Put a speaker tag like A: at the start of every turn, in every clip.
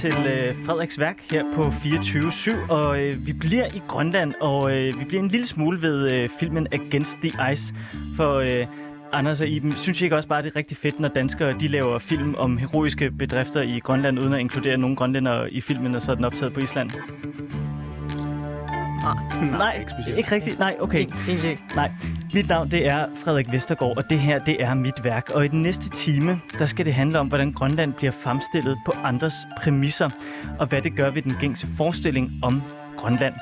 A: til øh, Frederiks værk her på 24-7, og øh, vi bliver i Grønland, og øh, vi bliver en lille smule ved øh, filmen Against the Ice, for øh, Anders og Iben, synes I ikke også bare, det er rigtig fedt, når danskere de laver film om heroiske bedrifter i Grønland, uden at inkludere nogen grønlænder i filmen, og så er den optaget på Island?
B: Nej,
A: Nej,
C: ikke specielt.
A: ikke rigtigt. Nej, okay.
B: ikke, egentlig ikke.
A: Nej, mit navn det er Frederik Vestergaard, og det her det er mit værk. Og i den næste time, der skal det handle om, hvordan Grønland bliver fremstillet på andres præmisser, og hvad det gør ved den gængse forestilling om Grønland.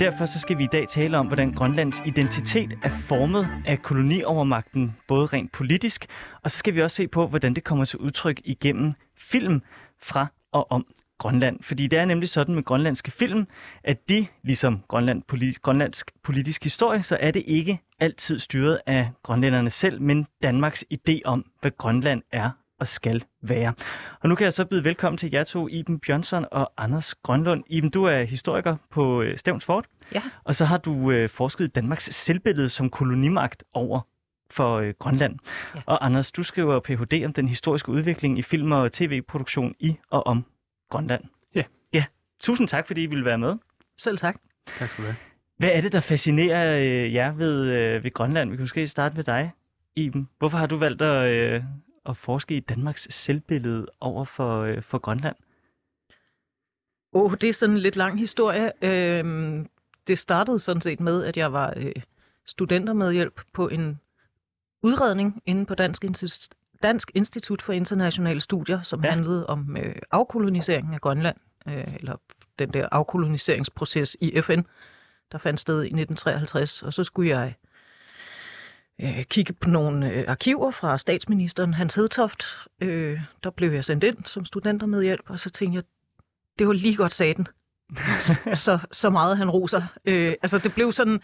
A: Derfor så skal vi i dag tale om, hvordan Grønlands identitet er formet af koloniovermagten, både rent politisk, og så skal vi også se på, hvordan det kommer til udtryk igennem film fra og om Grønland. Fordi det er nemlig sådan med grønlandske film, at de, ligesom Grønland, politi- grønlandsk politisk historie, så er det ikke altid styret af grønlænderne selv, men Danmarks idé om, hvad Grønland er og skal være. Og nu kan jeg så byde velkommen til jer to, Iben Bjørnsson og Anders Grønlund. Iben, du er historiker på øh, Stævns Fort,
B: Ja.
A: og så har du øh, forsket i Danmarks selvbillede som kolonimagt over for øh, Grønland.
B: Ja.
A: Og Anders, du skriver Ph.D. om den historiske udvikling i film- og tv-produktion i og om Grønland.
C: Ja.
A: Ja. Tusind tak, fordi I ville være med.
B: Selv tak.
C: Tak skal du have.
A: Hvad er det, der fascinerer øh, jer ved, øh, ved Grønland? Vi kan måske starte med dig, Iben. Hvorfor har du valgt at, øh, at forske i Danmarks selvbillede over for, øh, for Grønland?
B: Åh, oh, det er sådan en lidt lang historie. Øhm, det startede sådan set med, at jeg var øh, studentermedhjælp på en udredning inde på Dansk, Insti- Dansk Institut for Internationale Studier, som
A: ja.
B: handlede om øh, afkoloniseringen af Grønland, øh, eller den der afkoloniseringsproces i FN, der fandt sted i 1953. Og så skulle jeg øh, kigge på nogle øh, arkiver fra statsministeren Hans Hedtoft. Øh, der blev jeg sendt ind som studentermedhjælp, og så tænkte jeg, det var lige godt saten. så, så meget han roser. Øh, altså det blev sådan,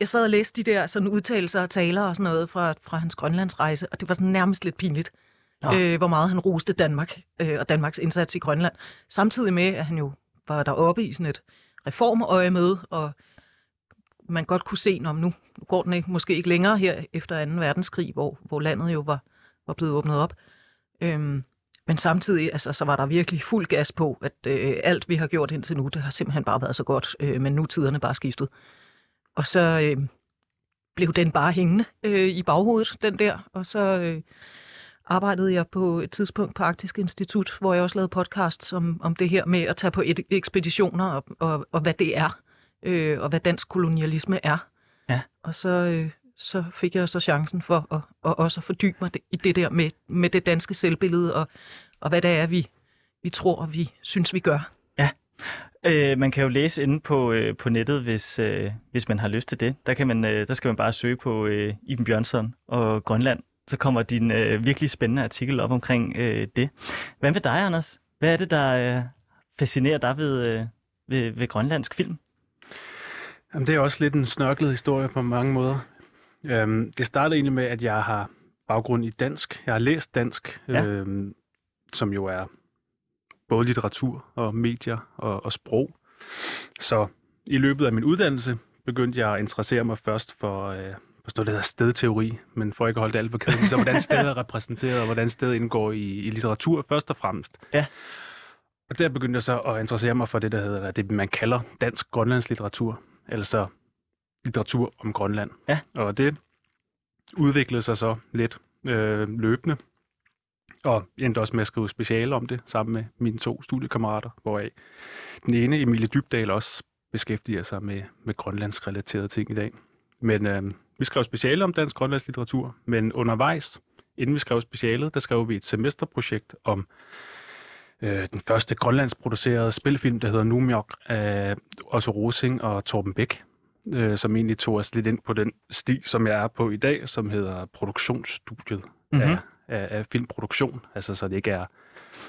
B: jeg sad og læste de der sådan udtalelser og taler og sådan noget fra, fra hans Grønlandsrejse, og det var sådan nærmest lidt pinligt,
A: Nå.
B: øh, hvor meget han roste Danmark øh, og Danmarks indsats i Grønland. Samtidig med, at han jo var deroppe i sådan et reformøje med, og man godt kunne se, om nu, nu går den ikke, måske ikke længere her efter 2. verdenskrig, hvor, hvor landet jo var, var blevet åbnet op. Øhm, men samtidig altså, så var der virkelig fuld gas på, at øh, alt vi har gjort indtil nu, det har simpelthen bare været så godt, øh, men nu er tiderne bare skiftet. Og så øh, blev den bare hængende øh, i baghovedet, den der, og så øh, arbejdede jeg på et tidspunkt på Arktisk Institut, hvor jeg også lavede podcasts om, om det her med at tage på et, ekspeditioner, og, og, og hvad det er, øh, og hvad dansk kolonialisme er.
A: Ja.
B: Og så, øh, så fik jeg så chancen for at, at også at fordybe mig i det der med, med det danske selvbillede, og, og hvad det er, vi, vi tror, og vi synes, vi gør.
A: Øh, man kan jo læse inde på, øh, på nettet, hvis, øh, hvis man har lyst til det. Der, kan man, øh, der skal man bare søge på øh, Iben Bjørnsson og Grønland. Så kommer din øh, virkelig spændende artikel op omkring øh, det. Hvad med dig, Anders? Hvad er det, der øh, fascinerer dig ved, øh, ved, ved grønlandsk film?
C: Jamen, det er også lidt en snørklet historie på mange måder. Øhm, det startede egentlig med, at jeg har baggrund i dansk. Jeg har læst dansk,
A: Ja.
C: øhm, som jo er både litteratur og medier og, og sprog. Så i løbet af min uddannelse begyndte jeg at interessere mig først for, øh, for sådan noget, der hedder stedteori, men for ikke at holde det alt for kedeligt, så hvordan stedet er repræsenteret, og hvordan stedet indgår i, i litteratur først og fremmest.
A: Ja.
C: Og der begyndte jeg så at interessere mig for det, der hedder, det man kalder dansk grønlandslitteratur, altså litteratur om Grønland.
A: Ja.
C: Og det udviklede sig så lidt øh, løbende, og jeg endte også med at skrive speciale om det, sammen med mine to studiekammerater, hvoraf den ene, Emilie Dybdal, også beskæftiger sig med, med grønlandsk relaterede ting i dag. Men øh, vi skrev speciale om dansk grønlandsk litteratur, men undervejs, inden vi skrev specialet, der skrev vi et semesterprojekt om øh, den første grønlandsproducerede spilfilm, der hedder Numjok af Otto Rosing og Torben Bæk, øh, som egentlig tog os lidt ind på den sti, som jeg er på i dag, som hedder produktionsstudiet
A: Mhm.
C: mm-hmm. af, af, af filmproduktion. Altså så det ikke er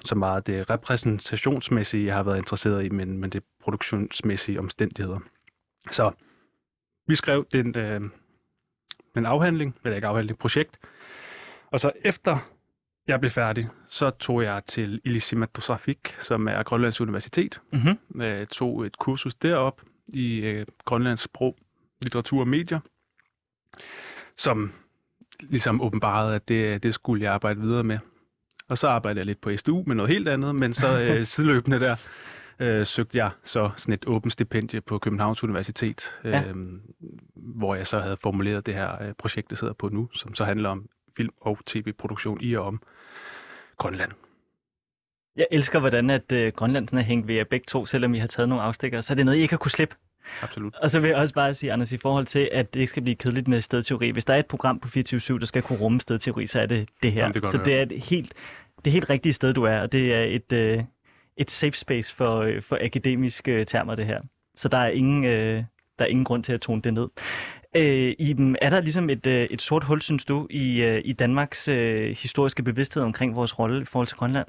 C: så meget det repræsentationsmæssige, jeg har været interesseret i, men, men det produktionsmæssige omstændigheder. Så vi skrev den, øh, en afhandling, eller ikke afhandling, projekt, og så efter jeg blev færdig, så tog jeg til Ilisimatusafik, som er Grønlands Universitet,
A: Mm-hmm.
C: øh, tog et kursus derop i øh, grønlandsk sprog, litteratur og medier, som ligesom åbenbarede, at det, det skulle jeg arbejde videre med. Og så arbejdede jeg lidt på SDU med noget helt andet, men så øh, sideløbende der øh, søgte jeg så sådan et åbent stipendie på Københavns Universitet, øh,
A: Ja.
C: hvor jeg så havde formuleret det her øh, projekt, jeg sidder på nu, som så handler om film- og tv-produktion i og om Grønland.
A: Jeg elsker, hvordan at øh, Grønland sådan er hængt ved jer begge to, selvom I har taget nogle afstikker. Så er det noget, I ikke har kunne slippe.
C: Absolut.
A: Og så vil jeg også bare sige, Anders, i forhold til, at det ikke skal blive kedeligt med stedteori. Hvis der er et program på 24 der skal kunne rumme stedteori, så er det det her.
C: Jamen, det
A: så det er et helt, det helt rigtige sted, du er, og det er et, øh, et safe space for, øh, for akademiske øh, termer, det her. Så der er ingen, øh, der er ingen grund til at tone det ned. Øh, Iben, er der ligesom et, øh, et sort hul, synes du, i, øh, i Danmarks øh, historiske bevidsthed omkring vores rolle i forhold til Grønland?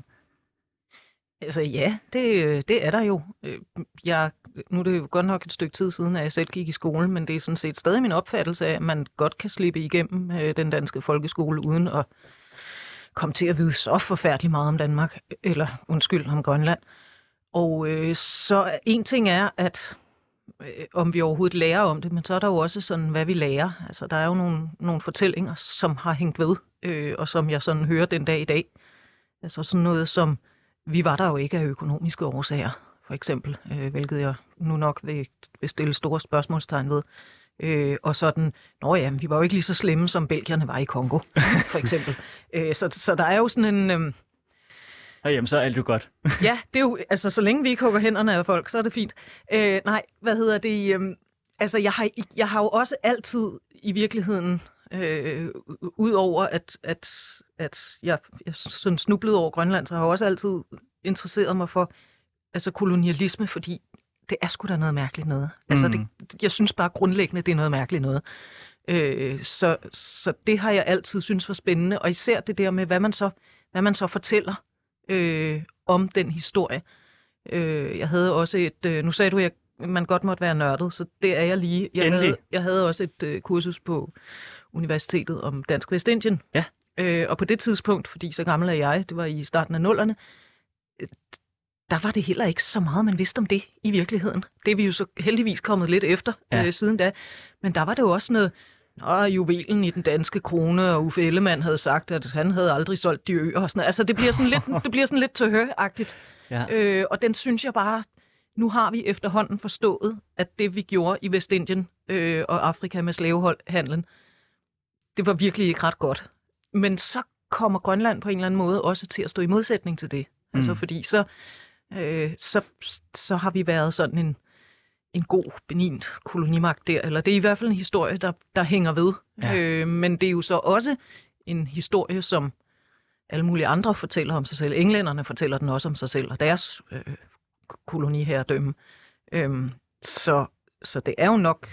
B: Altså ja, det, øh, det er der jo. Jeg, nu er det jo godt nok et stykke tid siden, at jeg selv gik i skole, men det er sådan set stadig min opfattelse af, at man godt kan slippe igennem øh, den danske folkeskole uden at kom til at vide så forfærdeligt meget om Danmark, eller undskyld, om Grønland. Og øh, så en ting er, at øh, om vi overhovedet lærer om det, men så er der jo også sådan, hvad vi lærer. Altså, der er jo nogle, nogle fortællinger, som har hængt ved, øh, og som jeg sådan hører den dag i dag. Altså sådan noget som, vi var der jo ikke af økonomiske årsager, for eksempel, øh, hvilket jeg nu nok vil, vil stille store spørgsmålstegn ved. Øh, og sådan, nå ja, vi var jo ikke lige så slemme, som belgierne var i Kongo, for eksempel. øh, så, så der er jo sådan en... Øh,
A: jamen, så er alt jo godt.
B: Ja, det er jo, altså så længe vi ikke hugger hænderne af folk, så er det fint. Øh, nej, hvad hedder det? øhm, altså, jeg har, jeg har jo også altid i virkeligheden, øh, udover at, at, at jeg, jeg sådan snublede over Grønland, så har jeg også altid interesseret mig for altså kolonialisme, fordi det er sgu da noget mærkeligt noget. Altså,
A: Mm.
B: det, jeg synes bare grundlæggende, det er noget mærkeligt noget. Øh, så, så det har jeg altid synes var spændende, og især det der med, hvad man så, hvad man så fortæller øh, om den historie. Øh, jeg havde også et, øh, nu sagde du, at man godt måtte være nørdet, så det er jeg lige. Jeg,
A: Endelig.
B: havde, jeg havde også et øh, kursus på universitetet om Dansk Vestindien.
A: Ja.
B: Øh, og på det tidspunkt, fordi så gammel er jeg, det var i starten af nullerne, der var det heller ikke så meget, man vidste om det i virkeligheden. Det er vi jo så heldigvis kommet lidt efter
A: Ja.
B: øh, siden da. Men der var det jo også noget, Nå, juvelen i den danske krone, og Uffe Ellemann havde sagt, at han havde aldrig solgt de øer og sådan noget. Altså, det bliver sådan lidt, det bliver sådan lidt tøhø-agtigt.
A: Ja.
B: Øh, og den synes jeg bare, nu har vi efterhånden forstået, at det vi gjorde i Vestindien øh, og Afrika med slavehandlen, det var virkelig ikke ret godt. Men så kommer Grønland på en eller anden måde også til at stå i modsætning til det. Mm. Altså
A: Mm.
B: fordi så, øh, så, så har vi været sådan en, en god, benin kolonimagt der. Eller det er i hvert fald en historie, der, der hænger ved.
A: Ja.
B: Øh, men det er jo så også en historie, som alle mulige andre fortæller om sig selv. Englænderne fortæller den også om sig selv og deres øh, koloniherredømme. Øhm, så, så det er jo nok,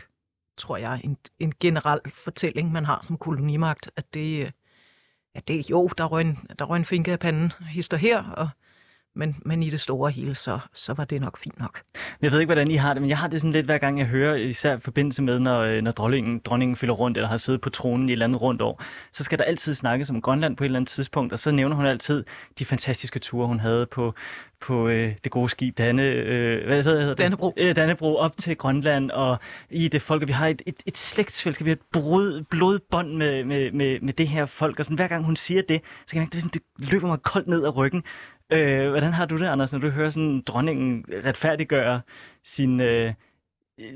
B: tror jeg, en, en generel fortælling, man har som kolonimagt, at det, øh, at det jo, der røg en, der røg en finke af panden, hister her, og, men, men i det store hele, så, så var det nok fint nok.
A: Jeg ved ikke, hvordan I har det, men jeg har det sådan lidt, hver gang jeg hører, især i forbindelse med, når, øh, når dronningen, dronningen fylder rundt, eller har siddet på tronen i et eller andet rundt år, så skal der altid snakkes om Grønland på et eller andet tidspunkt, og så nævner hun altid de fantastiske ture, hun havde på, på øh, det gode skib Danne, øh, hvad hedder det?
B: Dannebro.
A: Øh, Dannebro op til Grønland, og i det folk, vi har et, et, et slægtsfællesskab, vi har et brud, blodbånd med, med, med, med det her folk, og sådan, hver gang hun siger det, så kan jeg, det, sådan, det løber mig koldt ned ad ryggen. Øh, hvordan har du det, Anders, når du hører sådan dronningen retfærdiggøre sin, øh,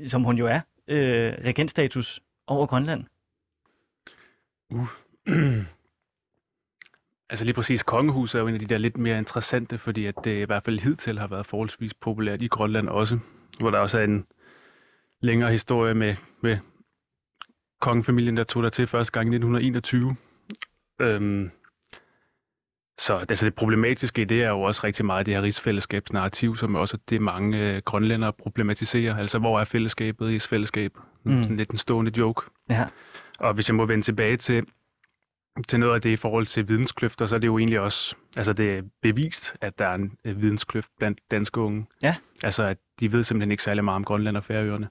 A: som hun jo er, øh, regentstatus over Grønland? Uh.
C: Altså lige præcis kongehuset er jo en af de der lidt mere interessante, fordi at det i hvert fald hidtil har været forholdsvis populært i Grønland også, hvor der også er en længere historie med, med kongefamilien, der tog der til første gang i 1921. Øhm, så altså det problematiske i det er jo også rigtig meget det her rigsfællesskabsnarrativ, som også det mange øh, grønlændere problematiserer. Altså hvor er fællesskabet, rigsfællesskab?
A: Mm.
C: Mm. Sådan lidt en stående joke.
A: Ja.
C: Og hvis jeg må vende tilbage til, til noget af det i forhold til videnskløfter, så er det jo egentlig også, altså det er bevist, at der er en øh, videnskløft blandt danske unge.
A: Ja.
C: Altså at de ved simpelthen ikke særlig meget om Grønland og Færøerne.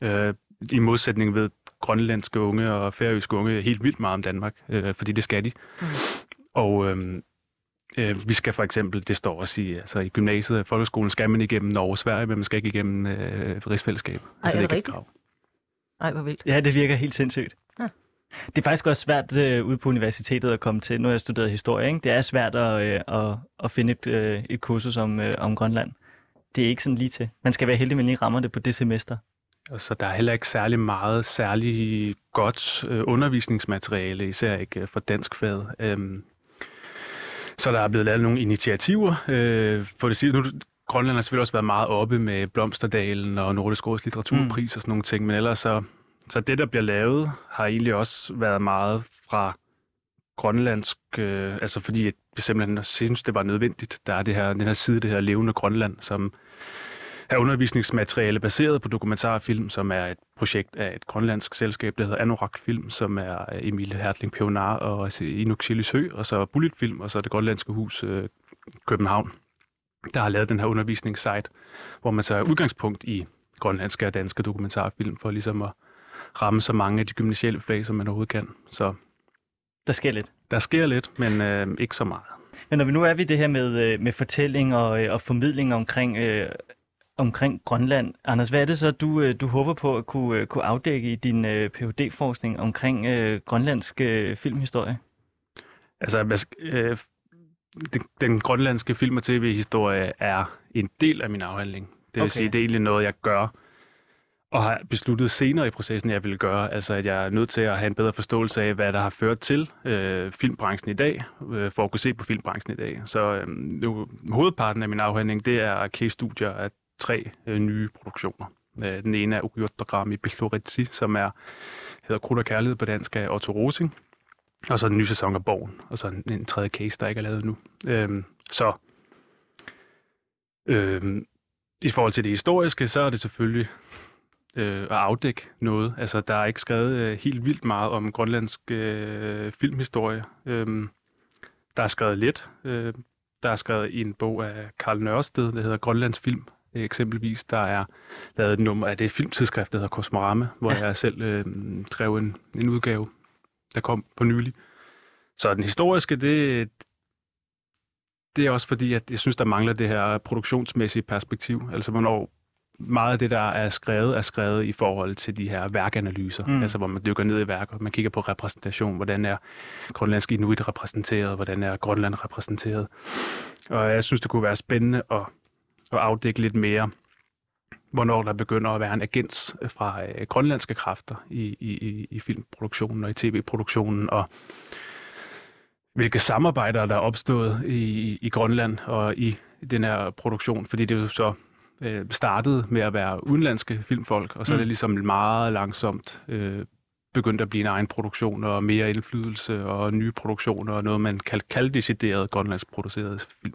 C: Øh, I modsætning ved grønlandske unge og færøske unge helt vildt meget om Danmark, øh, fordi det skal de.
B: Mm.
C: Og øh, øh, vi skal for eksempel, det står også i, altså i gymnasiet og folkeskolen, skal man igennem Norge og Sverige, men man skal ikke igennem øh, rigsfællesskab.
B: er
C: altså,
B: det
C: ikke et
B: rigtigt?
C: krav.
B: Ej, hvor vildt.
A: Ja, det virker helt sindssygt.
B: Ja.
A: Det er faktisk også svært øh, ude på universitetet at komme til. Nu har jeg studeret historie, ikke? Det er svært at, øh, at, at finde et, øh, et kursus om, øh, om Grønland. Det er ikke sådan lige til. Man skal være heldig, man lige rammer det på det semester.
C: Og så der er heller ikke særlig meget særlig godt øh, undervisningsmateriale, især ikke øh, for dansk fag. Øhm, så der er blevet lavet nogle initiativer. Øh, for det sige, nu, Grønland har selvfølgelig også været meget oppe med Blomsterdalen og Nordisk Råds litteraturpris mm. og sådan nogle ting, men ellers så, så det, der bliver lavet, har egentlig også været meget fra grønlandsk, øh, altså fordi vi simpelthen synes, det var nødvendigt. Der er det her, den her side, det her levende Grønland, som er undervisningsmateriale baseret på dokumentarfilm, som er et projekt af et grønlandsk selskab, der hedder Anorak Film, som er Emilie Hertling Pionar og Inuk Chilisø, og så Bullet Film, og så det grønlandske hus øh, København, der har lavet den her undervisningssite, hvor man tager udgangspunkt i grønlandske og danske dokumentarfilm, for ligesom at ramme så mange af de gymnasielle fag, som man overhovedet kan. Så
A: der sker lidt.
C: Der sker lidt, men øh, ikke så meget.
A: Men når vi nu er ved det her med, øh, med fortælling og, øh, og formidling omkring, øh, omkring Grønland, Anders, hvad er det så, du, øh, du håber på at kunne, kunne afdække i din øh, Ph.D.-forskning omkring øh, grønlandsk øh, filmhistorie?
C: Altså, øh, den, den grønlandske film- og tv-historie er en del af min afhandling. Det vil okay. sige, det er egentlig noget, jeg gør, og har besluttet senere i processen, jeg vil gøre. Altså, at jeg er nødt til at have en bedre forståelse af, hvad der har ført til øh, filmbranchen i dag, øh, for at kunne se på filmbranchen i dag. Så øh, nu, hovedparten af min afhandling, det er case-studier af tre øh, nye produktioner. Øh, den ene er Ugyotogram i som er, hedder Krudt og Kærlighed på dansk af Otto Rosing. Og så den nye sæson af Borgen, og så en, en tredje case, der ikke er lavet nu. Øhm, så øhm, i forhold til det historiske, så er det selvfølgelig øh, at afdække noget. Altså, der er ikke skrevet øh, helt vildt meget om grønlandsk øh, filmhistorie. Øhm, der er skrevet lidt. Øh, der er skrevet i en bog af Karl Nørsted, der hedder Grønlands Film, eksempelvis. Der er lavet et nummer af det filmtidsskrift, der hedder Kosmorama, hvor ja. jeg selv øh, skrev en, en udgave der kom på nylig. Så den historiske, det, det er også fordi, at jeg synes, der mangler det her produktionsmæssige perspektiv. Altså, hvornår meget af det, der er skrevet, er skrevet i forhold til de her værkanalyser. Mm. Altså, hvor man dykker ned i værker, man kigger på repræsentation. Hvordan er grønlandsk inuit repræsenteret? Hvordan er Grønland repræsenteret? Og jeg synes, det kunne være spændende at, at afdække lidt mere hvornår der begynder at være en agens fra øh, grønlandske kræfter i, i, i filmproduktionen og i tv-produktionen, og hvilke samarbejder der er opstået i, i Grønland og i den her produktion, fordi det jo så øh, startede med at være udenlandske filmfolk, og så mm. er det mm. ligesom meget langsomt øh, begyndt at blive en egen produktion og mere indflydelse og nye produktioner og noget, man kan kalde decideret grønlandsk produceret film.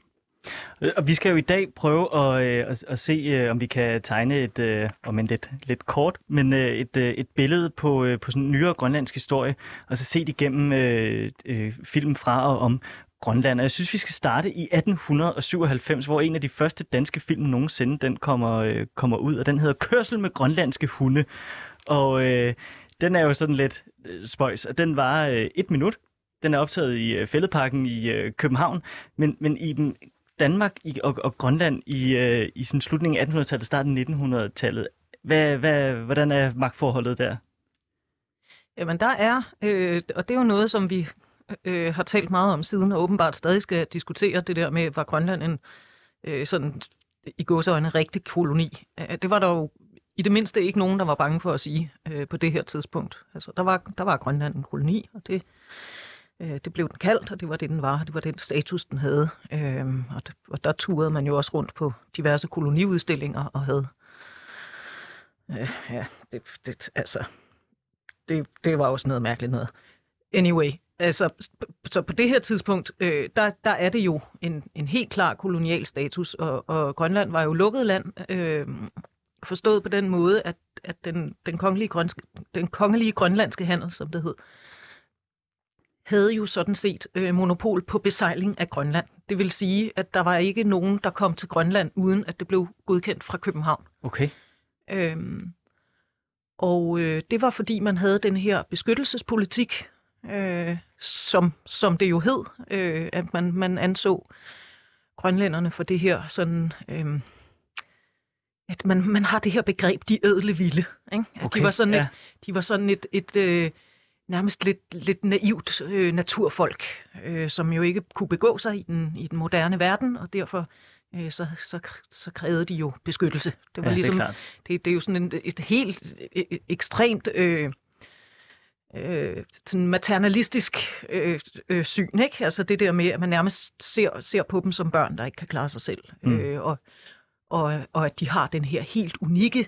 A: Og vi skal jo i dag prøve at, øh, at, at se, øh, om vi kan tegne et, øh, om en lidt, lidt kort, men et, et billede på, på sådan en nyere grønlandsk historie, og så se det igennem øh, øh, film fra og om Grønland. Og jeg synes, vi skal starte i 1897, hvor en af de første danske film nogensinde den kommer, øh, kommer ud, og den hedder Kørsel med grønlandske hunde. Og øh, den er jo sådan lidt øh, spøjs, og den var øh, et minut. Den er optaget i øh, i øh, København, men, men i den Danmark i, og, og Grønland i, øh, i sådan slutningen af 1800-tallet, starten af 1900-tallet. Hvad, hvad, hvordan er magtforholdet der?
B: Jamen der er, øh, og det er jo noget, som vi øh, har talt meget om siden, og åbenbart stadig skal diskutere det der med, var Grønland en øh, sådan i gåsøjne rigtig koloni. Øh, det var der jo i det mindste ikke nogen, der var bange for at sige øh, på det her tidspunkt. Altså, der var, der var Grønland en koloni, og det Øh, det blev den kaldt, og det var det, den var. Det var den status, den havde. Øh, og, det, og der turede man jo også rundt på diverse koloniudstillinger og havde... Øh, ja, det, det, altså, det, det var også noget mærkeligt noget. Anyway, altså, så på det her tidspunkt, øh, der, der er det jo en, en helt klar kolonial status, og, og Grønland var jo lukket land, øh, forstået på den måde, at, at den, den, kongelige grønske, den kongelige grønlandske handel, som det hed, havde jo sådan set øh, monopol på besejling af Grønland. Det vil sige, at der var ikke nogen, der kom til Grønland, uden at det blev godkendt fra København.
A: Okay.
B: Øhm, og øh, det var fordi, man havde den her beskyttelsespolitik, øh, som, som det jo hed, øh, at man, man anså grønlænderne for det her sådan... Øh, at man, man har det her begreb, de ædle vilde. Ikke? At
A: okay,
B: de var sådan
A: ja.
B: et, de var sådan et, et, øh, nærmest lidt, lidt naivt øh, naturfolk, øh, som jo ikke kunne begå sig i den, i den moderne verden, og derfor øh, så, så, så krævede de jo beskyttelse. Det var
A: Ja,
B: ligesom,
A: det er klart.
B: det, det er jo sådan en, et helt øh, ekstremt øh, øh, sådan maternalistisk øh, øh, syn, ikke? Altså det der med, at man nærmest ser, ser på dem som børn, der ikke kan klare sig selv,
A: mm.
B: øh, og, og, og at de har den her helt unikke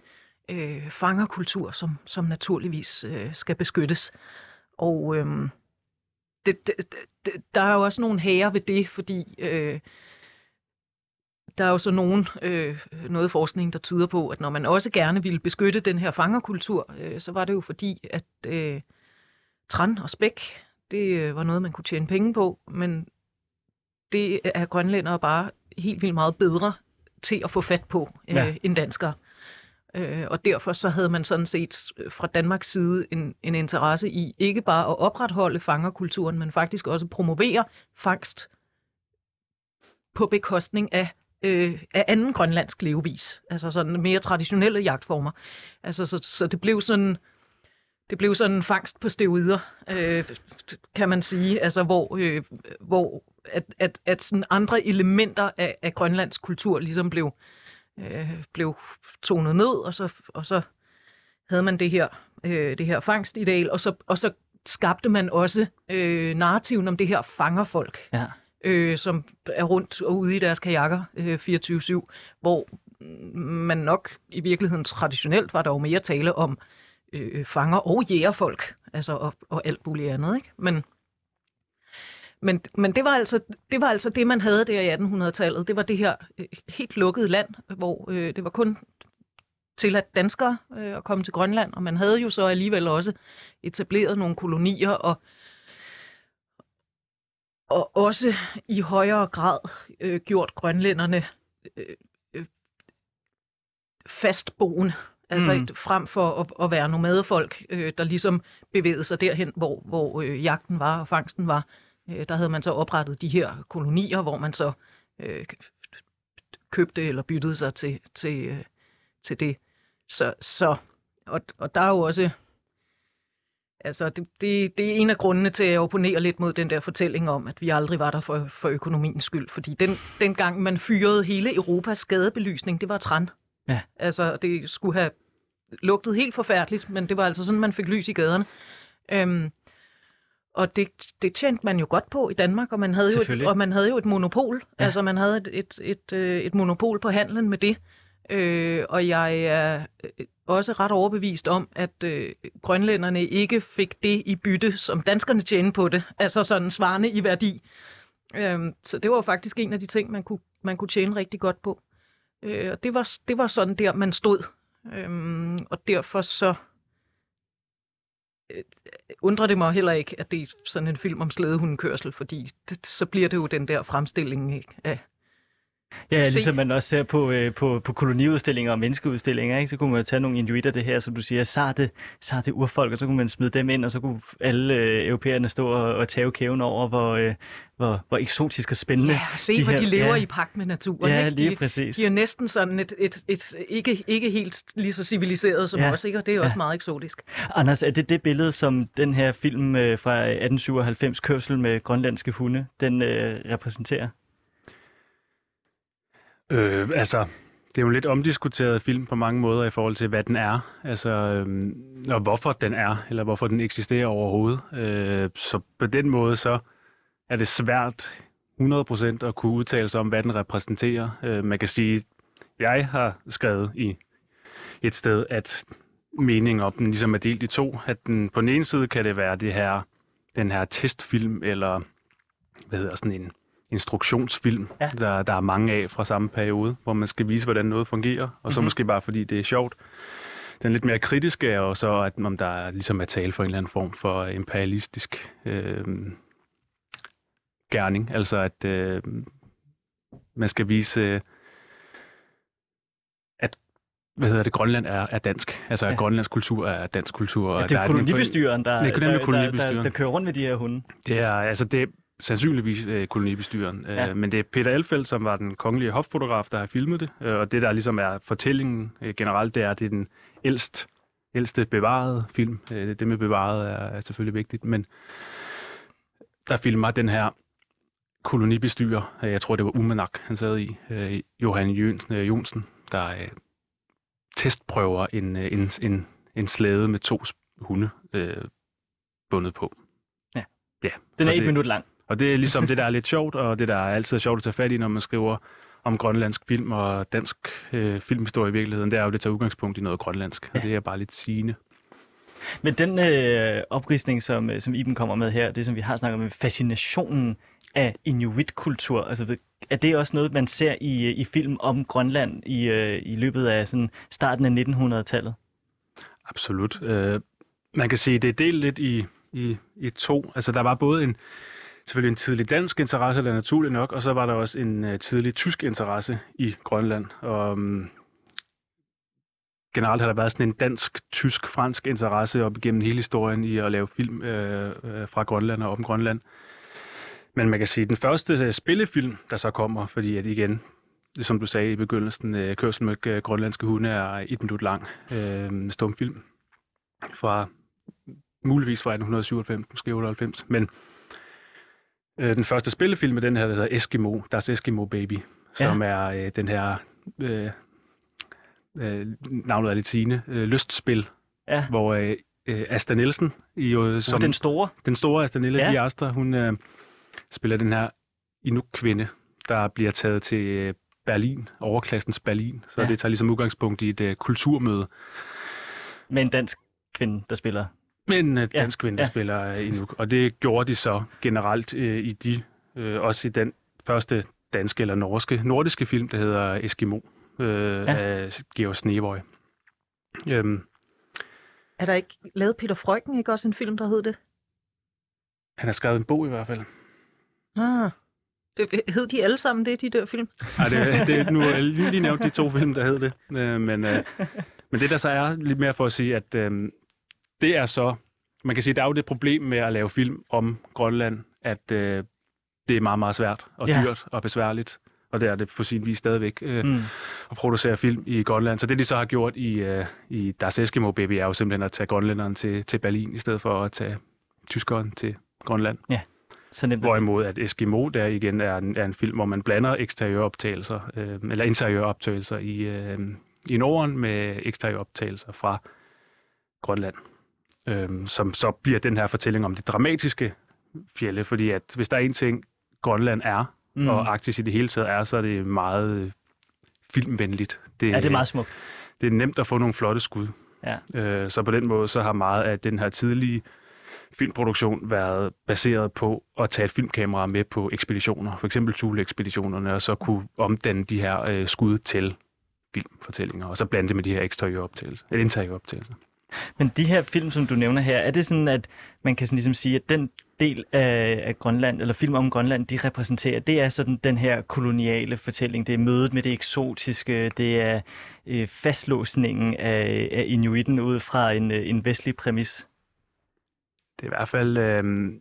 B: øh, fangerkultur, som, som naturligvis øh, skal beskyttes. Og øh, det, det, det, der er jo også nogle hære ved det, fordi øh, der er jo så nogen, øh, noget forskning, der tyder på, at når man også gerne ville beskytte den her fangerkultur, øh, så var det jo fordi, at øh, tran og spæk, det øh, var noget, man kunne tjene penge på, men det er grønlændere bare helt vildt meget bedre til at få fat på øh,
A: ja.
B: end danskere. Øh, og derfor så havde man sådan set øh, fra Danmarks side en, en interesse i ikke bare at opretholde fangerkulturen, men faktisk også promovere fangst på bekostning af, øh, af anden grønlandsk levevis. Altså sådan mere traditionelle jagtformer. Altså så, så det blev sådan det blev sådan en fangst på steroider, øh, kan man sige, altså hvor, øh, hvor at, at, at sådan andre elementer af, af grønlandsk kultur ligesom blev, øh, blev tonet ned, og så, og så havde man det her, øh, det her fangstideal, og så, og så skabte man også øh, narrativen om det her fangerfolk,
A: Ja.
B: øh, som er rundt og ude i deres kajakker øh, 24-7, hvor man nok i virkeligheden traditionelt var der jo mere tale om øh, fanger og jægerfolk, altså og, og alt muligt andet, ikke? Men, men, men det, var altså, det var altså det, man havde der i 1800-tallet. Det var det her øh, helt lukkede land, hvor øh, det var kun til at danskere øh, at komme til Grønland, og man havde jo så alligevel også etableret nogle kolonier, og, og også i højere grad øh, gjort grønlænderne øh, øh, fastboende, altså
A: Mm.
B: mm. frem for at, at være nomadefolk, øh, der ligesom bevægede sig derhen, hvor, hvor øh, jagten var og fangsten var. Øh, der havde man så oprettet de her kolonier, hvor man så øh, købte eller byttede sig til, til, øh, til det. Så, så og, og der er jo også, altså det, det, det er en af grundene til, at jeg opponerer lidt mod den der fortælling om, at vi aldrig var der for, for økonomiens skyld. Fordi den, dengang man fyrede hele Europas skadebelysning, det var træn.
A: Ja.
B: Altså det skulle have lugtet helt forfærdeligt, men det var altså sådan, man fik lys i gaderne. Øhm, og det, det tjente man jo godt på i Danmark, og man havde jo et, og man havde jo et monopol.
A: Ja.
B: Altså man havde et, et, et, øh, et monopol på handlen med det. Øh, og jeg er øh, også ret overbevist om, at øh, grønlænderne ikke fik det i bytte, som danskerne tjente på det. Altså sådan svarende i værdi. Øh, så det var jo faktisk en af de ting, man kunne, man kunne tjene rigtig godt på. Øh, og det var, det var sådan der, man stod. Øh, og derfor så Øh, undrer det mig heller ikke, at det er sådan en film om slædehundekørsel, fordi det, så bliver det jo den der fremstilling ikke, af,
A: Ja,
B: Se-
A: ligesom man også ser på, øh, på, på koloniudstillinger og menneskeudstillinger, ikke? så kunne man jo tage nogle inuitter det her, som du siger, sarte, sarte urfolk, og så kunne man smide dem ind, og så kunne alle øh, europæerne stå og, og tage kæven over, hvor, øh, hvor, hvor eksotisk og spændende.
B: ja, se,
A: de
B: hvor
A: her-
B: de lever
A: ja.
B: i pagt med naturen.
A: Ja,
B: ikke?
A: lige
B: de,
A: præcis.
B: de er næsten sådan et, et, et ikke, ikke helt lige så civiliseret som
A: Ja.
B: ja. os, ikke? og det er også
A: Ja.
B: meget eksotisk.
A: Anders, er det det billede, som den her film øh, fra 1897, Kørsel med grønlandske hunde, den øh, repræsenterer?
C: Øh, altså, det er jo en lidt omdiskuteret film på mange måder i forhold til, hvad den er, altså, øh, og hvorfor den er, eller hvorfor den eksisterer overhovedet. Øh, så på den måde, så er det svært 100% at kunne udtale sig om, hvad den repræsenterer. Øh, man kan sige, jeg har skrevet i et sted, at meningen om den ligesom er delt i to. At den, på den ene side kan det være det her, den her testfilm, eller hvad hedder sådan en instruktionsfilm,
A: Ja.
C: der, der er mange af fra samme periode, hvor man skal vise, hvordan noget fungerer, og så
A: Mhm.
C: måske bare fordi det er sjovt. Den lidt mere kritiske er jo så, at om der er, ligesom er tale for en eller anden form for imperialistisk øh, gerning, altså at øh, man skal vise, øh, at hvad hedder det, Grønland er, er dansk. Altså at
A: Ja.
C: Grønlands kultur er dansk kultur.
A: Ja,
C: og
A: det
C: der
A: er
C: en-
A: kolonibestyreren, der,
C: Det er
A: der, der,
C: kolonibestyreren.
A: der, der kører rundt med de her hunde.
C: Det er, altså det sandsynligvis øh, kolonibestyreren.
A: Ja.
C: Ja. Men det er Peter Elfeldt, som var den kongelige hoffotograf, der har filmet det. Øh, og det, der ligesom er fortællingen øh, generelt, det er, at det er den ældst ældste bevarede film. Øh, det med bevaret er, er selvfølgelig vigtigt, men der filmer den her kolonibestyrer, øh, jeg tror det var Umanak, han sad i, øh, Johan Jønsen, øh, Jonsen, der øh, testprøver en, øh, en, en, en slæde med to hunde øh, bundet på.
A: Ja.
C: ja
A: Den er et
C: det,
A: minut lang.
C: Og det er ligesom det, der er lidt sjovt, og det, der er altid sjovt at tage fat i, når man skriver om grønlandsk film og dansk øh, filmhistorie i virkeligheden, det er jo, det tager udgangspunkt i noget grønlandsk, ja. og det er bare lidt sigende.
A: Men den øh, oprisning, som, øh, som Iben kommer med her, det som vi har snakket om, fascinationen af inuit-kultur, altså er det også noget, man ser i, øh, i film om Grønland i, øh, i løbet af sådan starten af 1900-tallet?
C: Absolut. Øh, man kan sige, det er delt lidt i, i, i to. Altså der var både en, selvfølgelig en tidlig dansk interesse, der er naturligt nok, og så var der også en øh, tidlig tysk interesse i Grønland. Og øhm, generelt har der været sådan en dansk, tysk, fransk interesse op igennem hele historien i at lave film øh, øh fra Grønland og om Grønland. Men man kan sige, at den første øh, spillefilm, der så kommer, fordi at igen, som du sagde i begyndelsen, uh, kørsel med grønlandske hunde er et minut lang øh, stumfilm fra muligvis fra 1897, måske 98, men øh, den første spillefilm er den her, der hedder Eskimo, deres Eskimo Baby, som ja. er øh, den her, øh, øh, navnet er lidt sigende, øh, lystspil,
A: ja.
C: hvor øh, øh Asta Nielsen, i, jo,
A: som, den store,
C: den store Asta Nielsen, ja. Astra, hun øh, spiller den her Inuk-kvinde, der bliver taget til øh, Berlin, overklassens Berlin, så ja. det tager ligesom udgangspunkt i et øh, kulturmøde.
A: Med en dansk kvinde, der spiller
C: men uh, dansk kvinde, der ja. spiller uh, Inuk. Og det gjorde de så generelt uh, i de, uh, også i den første danske eller norske, nordiske film, der hedder Eskimo uh, ja. af Georg Snevoy. Um,
B: er der ikke lavet Peter Frøken, ikke også en film, der hed det?
C: Han har skrevet en bog i hvert fald.
B: Ah, det, hed de alle sammen det, de der film?
C: Nej, det, det, nu har jeg lige, lige nævnt de to film, der hed det. Uh, men, uh, men det der så er lidt mere for at sige, at uh, det er så, man kan sige, der er jo det problem med at lave film om Grønland, at øh, det er meget, meget svært og ja. dyrt og besværligt. Og det er det på sin vis stadigvæk, øh, mm. at producere film i Grønland. Så det, de så har gjort i, øh, i Das Eskimo Baby, er jo simpelthen at tage grønlænderen til, til Berlin, i stedet for at tage tyskeren til Grønland.
A: Ja. Så nemt.
C: Hvorimod at Eskimo der igen er en, er en film, hvor man blander eksteriøroptagelser, øh, eller interiøroptagelser i, øh, i Norden med eksteriøroptagelser fra Grønland øhm, som så bliver den her fortælling om det dramatiske fjelle, fordi at hvis der er en ting, Grønland er, mm. og Arktis i det hele taget er, så er det meget filmvenligt.
A: Det, ja, det er meget smukt.
C: Det er nemt at få nogle flotte skud. Ja. Øh, så på den måde, så har meget af den her tidlige filmproduktion været baseret på at tage et filmkamera med på ekspeditioner, for eksempel Thule-ekspeditionerne, og så kunne omdanne de her øh, skud til filmfortællinger, og så blande det med de her eksteriøroptagelser, eller interiøroptagelser.
A: Men de her film, som du nævner her, er det sådan, at man kan sådan ligesom sige, at den del af, af Grønland, eller film om Grønland, de repræsenterer, det er sådan den her koloniale fortælling. Det er mødet med det eksotiske, det er øh, fastlåsningen af, af inuiten ud fra en, øh, en vestlig præmis.
C: Det er i hvert fald øh,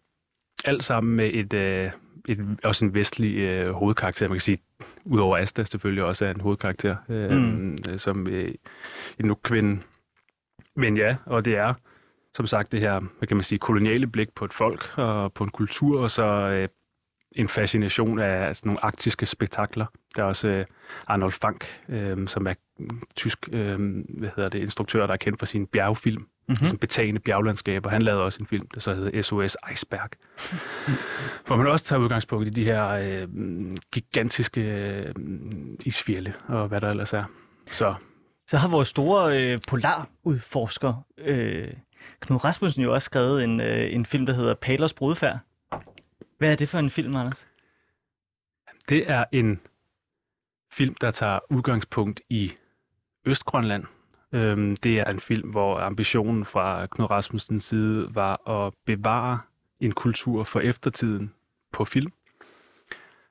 C: alt sammen med et, øh, et, også en vestlig øh, hovedkarakter, man kan sige, udover Asta selvfølgelig også er en hovedkarakter, øh, mm. som øh, en kvinde men ja, og det er som sagt det her, hvad kan man sige, koloniale blik på et folk og på en kultur, og så øh, en fascination af altså, nogle arktiske spektakler. Der er også øh, Arnold Fank, øh, som er tysk øh, hvad hedder det, instruktør, der er kendt for sin bjergfilm, mm-hmm. som betagende bjerglandskaber. Han lavede også en film, der så hedder SOS Iceberg, hvor man også tager udgangspunkt i de her øh, gigantiske øh, isfjelle og hvad der ellers er. Så
A: så har vores store øh, polarudforsker, øh, Knud Rasmussen, jo også skrevet en, øh, en film, der hedder Palers Brudfærd. Hvad er det for en film, Anders?
C: Det er en film, der tager udgangspunkt i Østgrønland. Øhm, det er en film, hvor ambitionen fra Knud Rasmussens side var at bevare en kultur for eftertiden på film.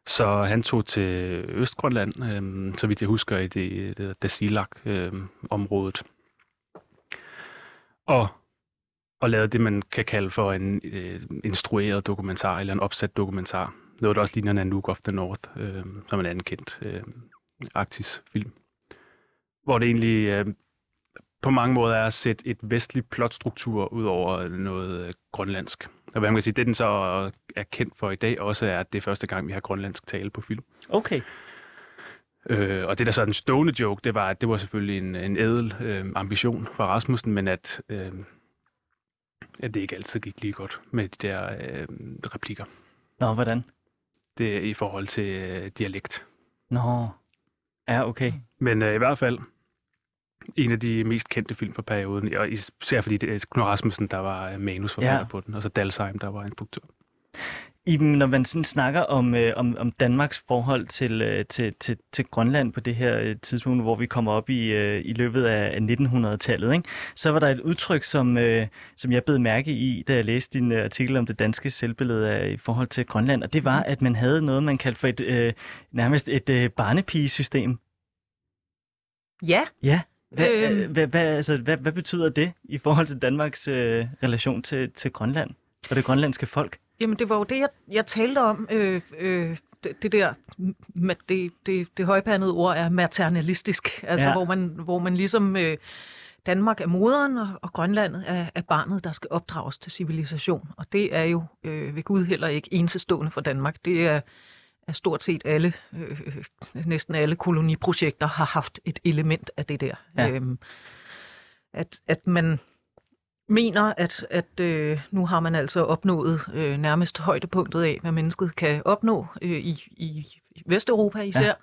C: Så han tog til Østgrønland, øh, så vidt jeg husker, i det, det Dasilak-området. Øh, og, og lavede det, man kan kalde for en øh, instrueret dokumentar, eller en opsat dokumentar. Noget, der også ligner Nanook of the North, øh, som en anden kendt øh, Arktis-film. Hvor det egentlig øh, på mange måder er at sætte et vestligt plotstruktur ud over noget øh, grønlandsk. Og hvad man kan sige, det den så er kendt for i dag også er, at det er første gang, vi har grønlandsk tale på film.
A: Okay.
C: Øh, og det der så er den stående joke, det var, at det var selvfølgelig en, en ædel øh, ambition for Rasmussen, men at, øh, at det ikke altid gik lige godt med de der øh, replikker.
A: Nå, hvordan?
C: Det er i forhold til øh, dialekt.
A: Nå, ja, okay.
C: Men øh, i hvert fald en af de mest kendte film fra perioden, og især fordi det er Knud Rasmussen, der var øh, manusforfatter ja. på den, og så Dalsheim, der var instruktør.
A: Iben, når man sådan snakker om, øh, om, om Danmarks forhold til, øh, til, til, til Grønland på det her øh, tidspunkt, hvor vi kommer op i, øh, i løbet af 1900-tallet, ikke? så var der et udtryk, som, øh, som jeg blev mærke i, da jeg læste din øh, artikel om det danske selvbillede af, i forhold til Grønland, og det var, at man havde noget, man kaldte for et øh, nærmest et øh, barnepigesystem.
B: Ja.
A: Ja. Hvad, øh... hvad, hvad, altså, hvad, hvad betyder det i forhold til Danmarks øh, relation til, til Grønland og det grønlandske folk?
B: Jamen, det var jo det, jeg, jeg talte om. Øh, øh, det, det der, det, det, det højpandede ord er maternalistisk. Altså, ja. hvor, man, hvor man ligesom... Øh, Danmark er moderen, og, og Grønland er, er barnet, der skal opdrages til civilisation. Og det er jo øh, ved Gud heller ikke enestående for Danmark. Det er, er stort set alle, øh, næsten alle koloniprojekter har haft et element af det der. Ja. Øhm, at, at man mener, at, at øh, nu har man altså opnået øh, nærmest højdepunktet af, hvad mennesket kan opnå øh, i, i Vesteuropa især.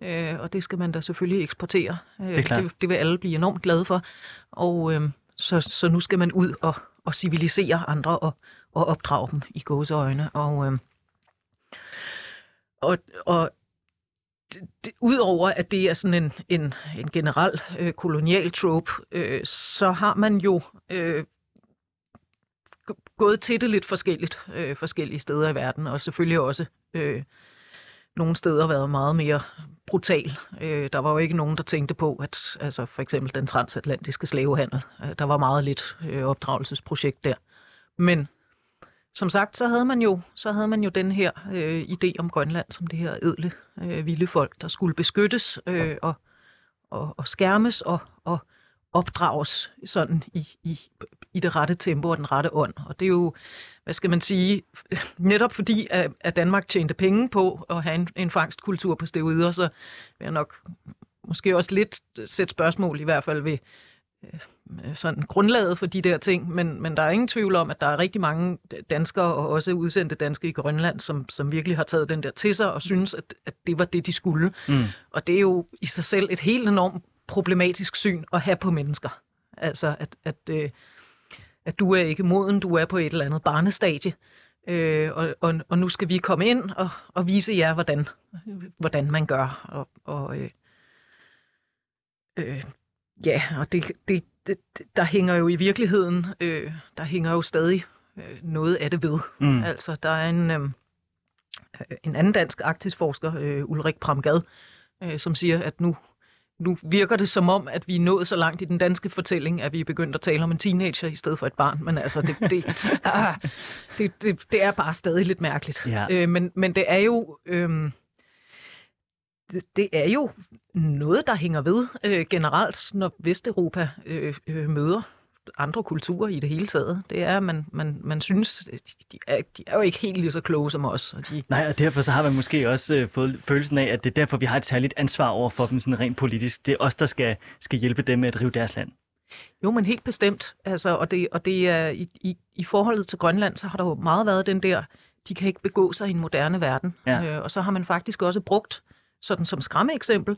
B: Ja. Øh, og det skal man da selvfølgelig eksportere. Øh, det, det, det vil alle blive enormt glade for. Og øh, så, så nu skal man ud og, og civilisere andre og, og opdrage dem i gåseøjne. Og, øh, og, og det, udover at det er sådan en, en, en generel øh, kolonial trope, øh, så har man jo øh, gået til det lidt forskelligt øh, forskellige steder i verden, og selvfølgelig også øh, nogle steder været meget mere brutal. Øh, der var jo ikke nogen, der tænkte på, at altså for eksempel den transatlantiske slavehandel, øh, der var meget lidt øh, opdragelsesprojekt der. Men som sagt, så havde man jo, så havde man jo den her øh, idé om Grønland som det her edle, øh, vilde folk, der skulle beskyttes øh, og, og, og skærmes og, og opdrages sådan i, i, i det rette tempo og den rette ånd. Og det er jo, hvad skal man sige, netop fordi at, at Danmark tjente penge på at have en, en fangstkultur på steroider, så vil jeg nok måske også lidt sætte spørgsmål i hvert fald ved, sådan grundlaget for de der ting, men, men der er ingen tvivl om, at der er rigtig mange danskere og også udsendte danske i Grønland, som, som virkelig har taget den der til sig og synes, at, at det var det, de skulle. Mm. Og det er jo i sig selv et helt enormt problematisk syn at have på mennesker. Altså, at, at, øh, at du er ikke moden, du er på et eller andet barnestadie, øh, og, og, og nu skal vi komme ind og, og vise jer, hvordan, hvordan man gør. Og, og øh, øh, Ja, og det, det, det, der hænger jo i virkeligheden, øh, der hænger jo stadig øh, noget af det ved. Mm. Altså, der er en, øh, en anden dansk arktisforsker, øh, Ulrik Pramgad, øh, som siger, at nu, nu virker det som om, at vi er nået så langt i den danske fortælling, at vi er begyndt at tale om en teenager i stedet for et barn. Men altså, det, det, ah, det, det, det er bare stadig lidt mærkeligt. Ja. Øh, men, men det er jo... Øh, det, er jo noget, der hænger ved øh, generelt, når Vesteuropa øh, øh, møder andre kulturer i det hele taget. Det er, at man, man, man synes, de er, de er jo ikke helt lige så kloge som os. Og de...
A: Nej, og derfor så har man måske også øh, fået følelsen af, at det er derfor, vi har et særligt ansvar over for dem sådan rent politisk. Det er os, der skal, skal hjælpe dem med at drive deres land.
B: Jo, men helt bestemt. Altså, og det, og det er i, i, i forholdet til Grønland, så har der jo meget været den der, de kan ikke begå sig i en moderne verden. Ja. Øh, og så har man faktisk også brugt sådan som skræmmeeksempel.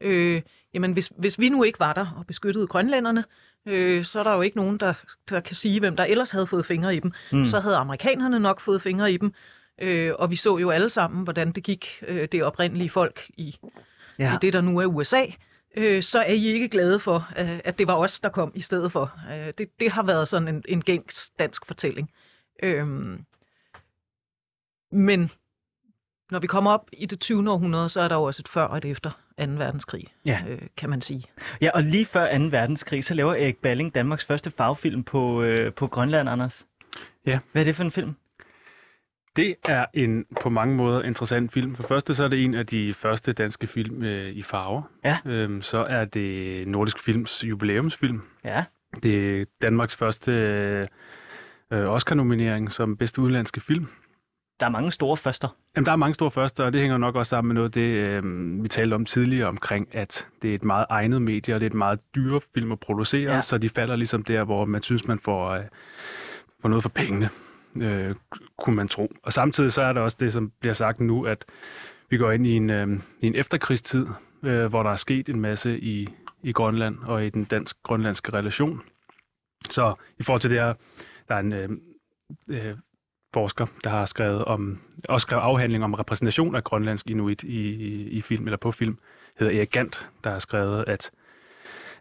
B: Øh, jamen, hvis, hvis vi nu ikke var der og beskyttede grønlænderne, øh, så er der jo ikke nogen, der, der kan sige, hvem der ellers havde fået fingre i dem. Mm. Så havde amerikanerne nok fået fingre i dem. Øh, og vi så jo alle sammen, hvordan det gik øh, det oprindelige folk i, ja. i det, der nu er USA. Øh, så er I ikke glade for, øh, at det var os, der kom i stedet for. Øh, det, det har været sådan en, en gængs dansk fortælling. Øh, men når vi kommer op i det 20. århundrede, så er der jo også et før og et efter 2. verdenskrig, ja. øh, kan man sige.
A: Ja, og lige før 2. verdenskrig, så laver Erik Balling Danmarks første fagfilm på, øh, på Grønland, Anders. Ja. Hvad er det for en film?
C: Det er en på mange måder interessant film. For første så er det en af de første danske film øh, i farver.
A: Ja.
C: Øhm, så er det Nordisk Films jubilæumsfilm.
A: Ja.
C: Det er Danmarks første øh, Oscar-nominering som bedste udenlandske film.
A: Der er mange store første.
C: Jamen, der er mange store første, og det hænger nok også sammen med noget det, øh, vi talte om tidligere omkring, at det er et meget egnet medie, og det er et meget dyre film at producere,
A: ja.
C: så de falder ligesom der, hvor man synes, man får, øh, får noget for pengene, øh, kunne man tro. Og samtidig så er der også det, som bliver sagt nu, at vi går ind i en, øh, i en efterkrigstid, øh, hvor der er sket en masse i, i Grønland og i den dansk-grønlandske relation. Så i forhold til det her, der er en øh, øh, forsker, der har skrevet om, også skrevet afhandling om repræsentation af grønlandsk inuit i, i, i film eller på film, hedder Erik Gant, der har skrevet, at,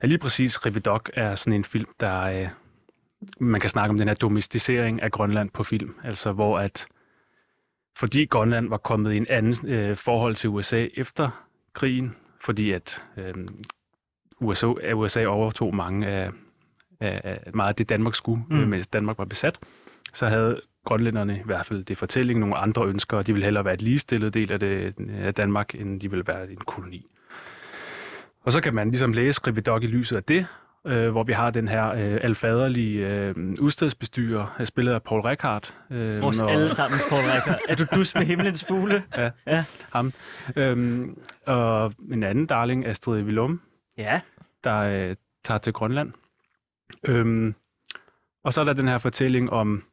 C: at lige præcis Rividok er sådan en film, der øh, man kan snakke om den her domesticering af Grønland på film, altså hvor at fordi Grønland var kommet i en anden øh, forhold til USA efter krigen, fordi at øh, USA, USA overtog mange af, af, af meget af det Danmark skulle,
A: Mm.
C: mm. mens Danmark var besat, så havde grønlænderne i hvert fald det fortælling nogle andre ønsker, og de ville hellere være et ligestillet del af, det, af Danmark, end de ville være en koloni. Og så kan man ligesom læse Rividok i lyset af det, øh, hvor vi har den her øh, alfaderlige øh, udstedsbestyrer, øh, spillet af Paul Rickard. Øh,
A: Vores
C: og-
A: alle sammen, Paul Ricker. Er du dus med himlens fugle?
C: Ja.
A: ja.
C: ham. Øhm, og en anden darling, Astrid Willum,
A: Ja.
C: der øh, tager til Grønland. Øhm, og så er der den her fortælling om,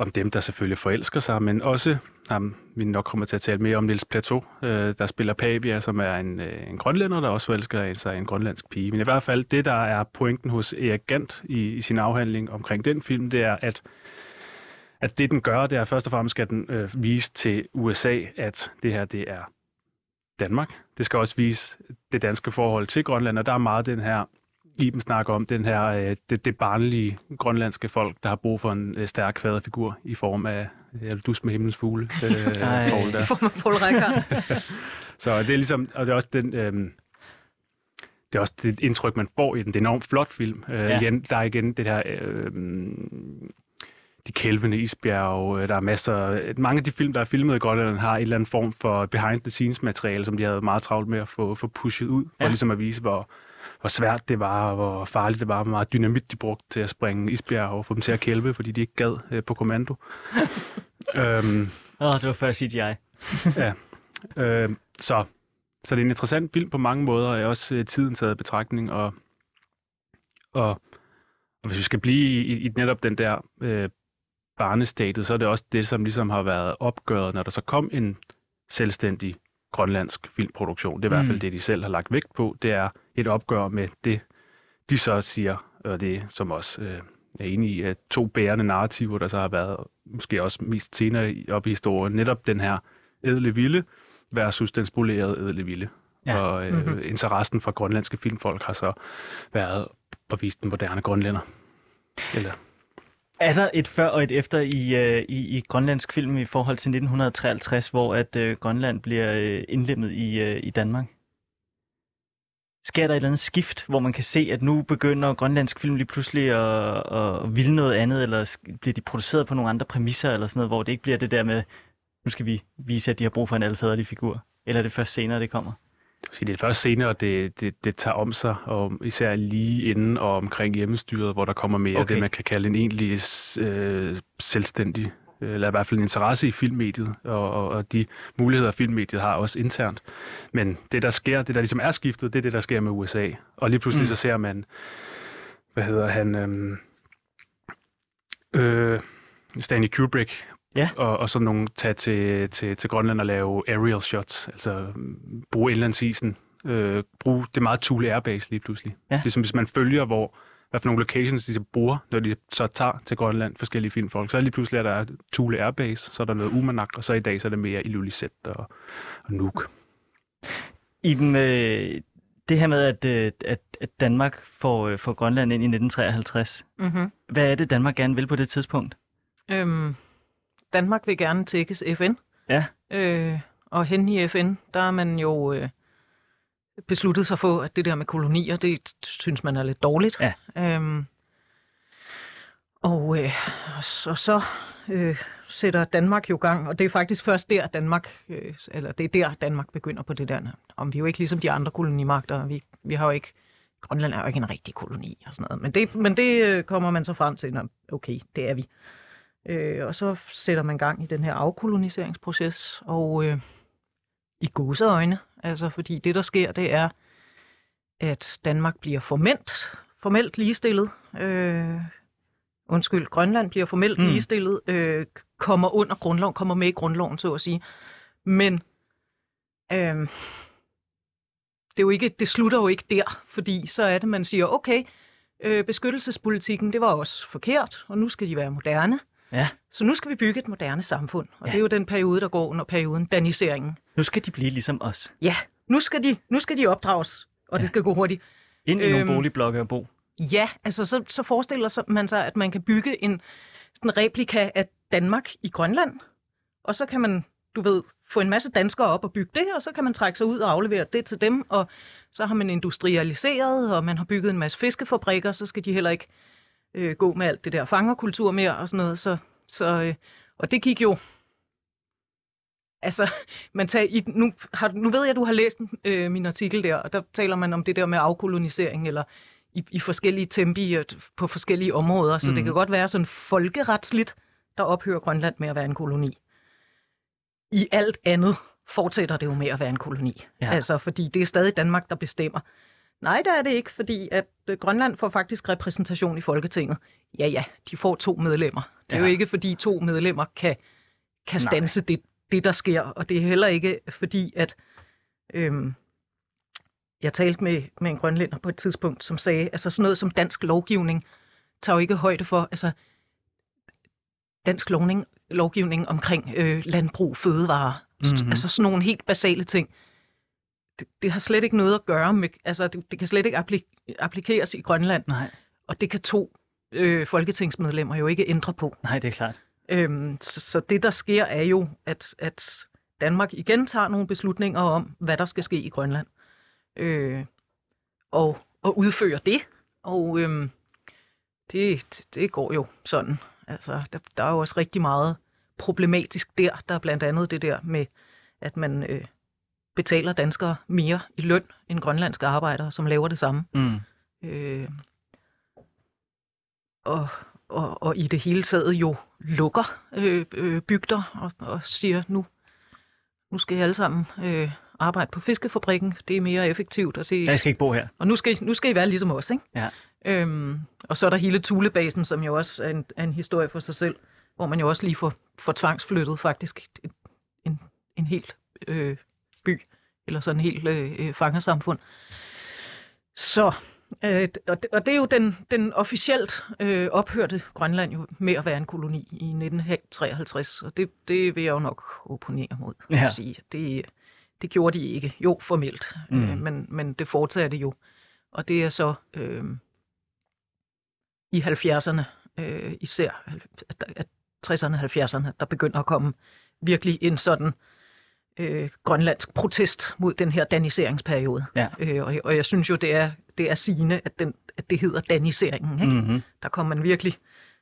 C: om dem, der selvfølgelig forelsker sig, men også ham, vi nok kommer til at tale mere om, Nils Plateau, øh, der spiller Pavia, som er en, øh, en grønlænder, der også forelsker sig i en grønlandsk pige. Men i hvert fald, det der er pointen hos Erik Gant i, i sin afhandling omkring den film, det er, at at det, den gør, det er først og fremmest, skal den øh, vise til USA, at det her, det er Danmark. Det skal også vise det danske forhold til Grønland, og der er meget den her, Iben snakker om, den her, øh, det, det barnlige grønlandske folk, der har brug for en øh, stærk kvaderfigur i form af øh, dus med himlens fugle. Øh,
B: I form af Paul.
C: Så det er ligesom, og det er også den, øhm, det er også det indtryk, man får i den. Det er en enormt flot film. Øh,
A: Ja.
C: igen, der er igen det her, øh, de kælvende isbjerge, øh, der er masser, mange af de film, der er filmet i Grønland, har en eller anden form for behind the scenes materiale, som de havde meget travlt med at få, få pushet ud, for
A: Ja.
C: ja. ligesom at vise, hvor, hvor svært det var, og hvor farligt det var, hvor meget dynamit de brugte til at springe isbjerge og få dem til at kælve, fordi de ikke gad øh, på kommando. øhm,
A: Åh, oh, det var før CGI.
C: Øh, så, så det er en interessant film på mange måder, og er også øh, tiden taget i betragtning. Og, og, og hvis vi skal blive i, i, netop den der øh, barnestatet, så er det også det, som ligesom har været opgøret, når der så kom en selvstændig grønlandsk filmproduktion. Det er i hvert fald
A: Mm.
C: det, de selv har lagt vægt på. Det er et opgør med det, de så siger, og det som også øh, er enige i, at to bærende narrativer, der så har været måske også mest senere op i historien, netop den her ædle vilde versus den spolerede ædle vilde.
A: Ja.
C: Og øh,
B: Mhm.
C: mm-hmm. interessen fra grønlandske filmfolk har så været at vise den moderne grønlænder. Eller,
A: Er der et før og et efter i, øh, i, i grønlandsk film i forhold til 1953, hvor at øh, Grønland bliver øh, indlemmet i, øh, i Danmark? Sker der et eller andet skift, hvor man kan se, at nu begynder grønlandsk film lige pludselig at, at ville noget andet, eller bliver de produceret på nogle andre præmisser, eller sådan noget, hvor det ikke bliver det der med, nu skal vi vise, at de har brug for en alfaderlig figur? Eller er det først senere, det kommer?
C: det er først senere, det, det, det tager om sig, og især lige inden og omkring hjemmestyret, hvor der kommer mere
A: Okay.
C: det, man kan kalde en egentlig øh, selvstændig, eller i hvert fald en interesse i filmmediet, og, og, og de muligheder, filmmediet har også internt. Men det, der sker, det der ligesom er skiftet, det er det, der sker med USA. Og lige pludselig
A: Mm.
C: så ser man, hvad hedder han, øhm, øh, Stanley Kubrick,
A: Ja.
C: og, og sådan nogle tage til, til, til Grønland og lave aerial shots, altså bruge indlandsisen, øh, bruge det meget Thule Airbase lige pludselig.
A: Ja.
C: Det er som hvis man følger, hvor hvad for nogle locations de så bruger, når de så tager til Grønland, forskellige filmfolk. Så er lige pludselig er der Thule Airbase, så er der noget Umanak, og så i dag så er det mere Ilulissat og, og Nuuk.
A: Iben, øh, det her med, at, øh, at, at Danmark får, øh, får Grønland ind i 1953,
B: Mm-hmm.
A: hvad er det, Danmark gerne vil på det tidspunkt?
B: Øhm, Danmark vil gerne tækkes FN.
A: Ja.
B: Øh, og hen i FN, der er man jo øh, besluttet sig for, at det der med kolonier, det synes man er lidt dårligt.
A: Ja.
B: Øhm, og, øh, og så, så øh, sætter Danmark jo gang, og det er faktisk først der Danmark, øh, eller det er der Danmark begynder på det der. Om vi er jo ikke ligesom de andre kolonimagter, vi, vi har jo ikke, Grønland er jo ikke en rigtig koloni og sådan noget, men det, men det øh, kommer man så frem til, når, okay, det er vi. Øh, og så sætter man gang i den her afkoloniseringsproces, og øh, i godseøjne, altså fordi det der sker, det er, at Danmark bliver formelt, formelt ligestillet. Øh, undskyld, Grønland bliver formelt mm. ligestillet, øh, kommer under grundloven, kommer med i grundloven, så at sige. Men øh, det, er jo ikke, det slutter jo ikke der, fordi så er det, man siger, okay, øh, beskyttelsespolitikken, det var også forkert, og nu skal de være moderne.
A: Ja.
B: Så nu skal vi bygge et moderne samfund, og ja. det er jo den periode, der går under perioden daniseringen.
A: Nu skal de blive ligesom os.
B: Ja, nu skal de, nu skal de opdrages, og ja. det skal gå hurtigt.
A: Ind i øhm, nogle boligblokke og bo.
B: Ja, altså så, så forestiller man sig, at man kan bygge en sådan replika af Danmark i Grønland, og så kan man, du ved, få en masse danskere op og bygge det, og så kan man trække sig ud og aflevere det til dem, og så har man industrialiseret, og man har bygget en masse fiskefabrikker, så skal de heller ikke øh, gå med alt det der fangerkultur mere og sådan noget. Så, så, øh, og det gik jo... Altså, man tager i, nu, har, nu ved jeg, at du har læst øh, min artikel der, og der taler man om det der med afkolonisering, eller i, i forskellige tempi på forskellige områder. Så mm. det kan godt være sådan folkeretsligt, der ophører Grønland med at være en koloni. I alt andet fortsætter det jo med at være en koloni. Ja. Altså, fordi det er stadig Danmark, der bestemmer. Nej, der er det ikke, fordi at øh, Grønland får faktisk repræsentation i Folketinget. Ja, ja, de får to medlemmer. Det er ja. jo ikke, fordi to medlemmer kan, kan stanse det, det, der sker. Og det er heller ikke, fordi at... Øhm, jeg talte med, med en grønlænder på et tidspunkt, som sagde, altså sådan noget som dansk lovgivning tager jo ikke højde for, altså dansk lovning, lovgivning omkring øh, landbrug, fødevarer, mm-hmm. altså sådan nogle helt basale ting det, det har slet ikke noget at gøre med, altså det, det kan slet ikke appli- applikeres i Grønland.
A: Nej.
B: Og det kan to øh, folketingsmedlemmer jo ikke ændre på.
A: Nej, det er klart.
B: Øhm, så, så det, der sker, er jo, at, at Danmark igen tager nogle beslutninger om, hvad der skal ske i Grønland. Øh, og, og udfører det. Og øhm, det, det går jo sådan. Altså, der, der er jo også rigtig meget problematisk der. Der er blandt andet det der med, at man øh, betaler danskere mere i løn end grønlandske arbejdere, som laver det samme.
A: Mm.
B: Øh, og, og, og i det hele taget jo lukker øh, øh, bygder og, og siger, nu, nu skal I alle sammen øh, arbejde på fiskefabrikken, det er mere effektivt. Og det,
A: jeg skal ikke bo her.
B: Og nu skal, nu skal I være ligesom os, ikke?
A: Ja.
B: Øhm, og så er der hele Tulebasen, som jo også er en, er en historie for sig selv, hvor man jo også lige får, får tvangsflyttet faktisk en, en, en helt øh, by, eller sådan en helt øh, øh, fangersamfund. Så, øh, og, det, og det er jo den, den officielt øh, ophørte Grønland jo med at være en koloni i 1953, og det, det vil jeg jo nok opponere mod ja. at sige. Det, det gjorde de ikke, jo formelt, øh, mm. øh, men, men det fortsatte jo. Og det er så øh, i 70'erne, øh, især at, at 60'erne og 70'erne, der begynder at komme virkelig en sådan øh, grønlandsk protest mod den her daniseringsperiode.
A: Ja.
B: Øh, og, og jeg synes jo, det er, det er sigende, at, den, at det hedder daniseringen. Ikke?
A: Mm-hmm.
B: Der kommer man virkelig...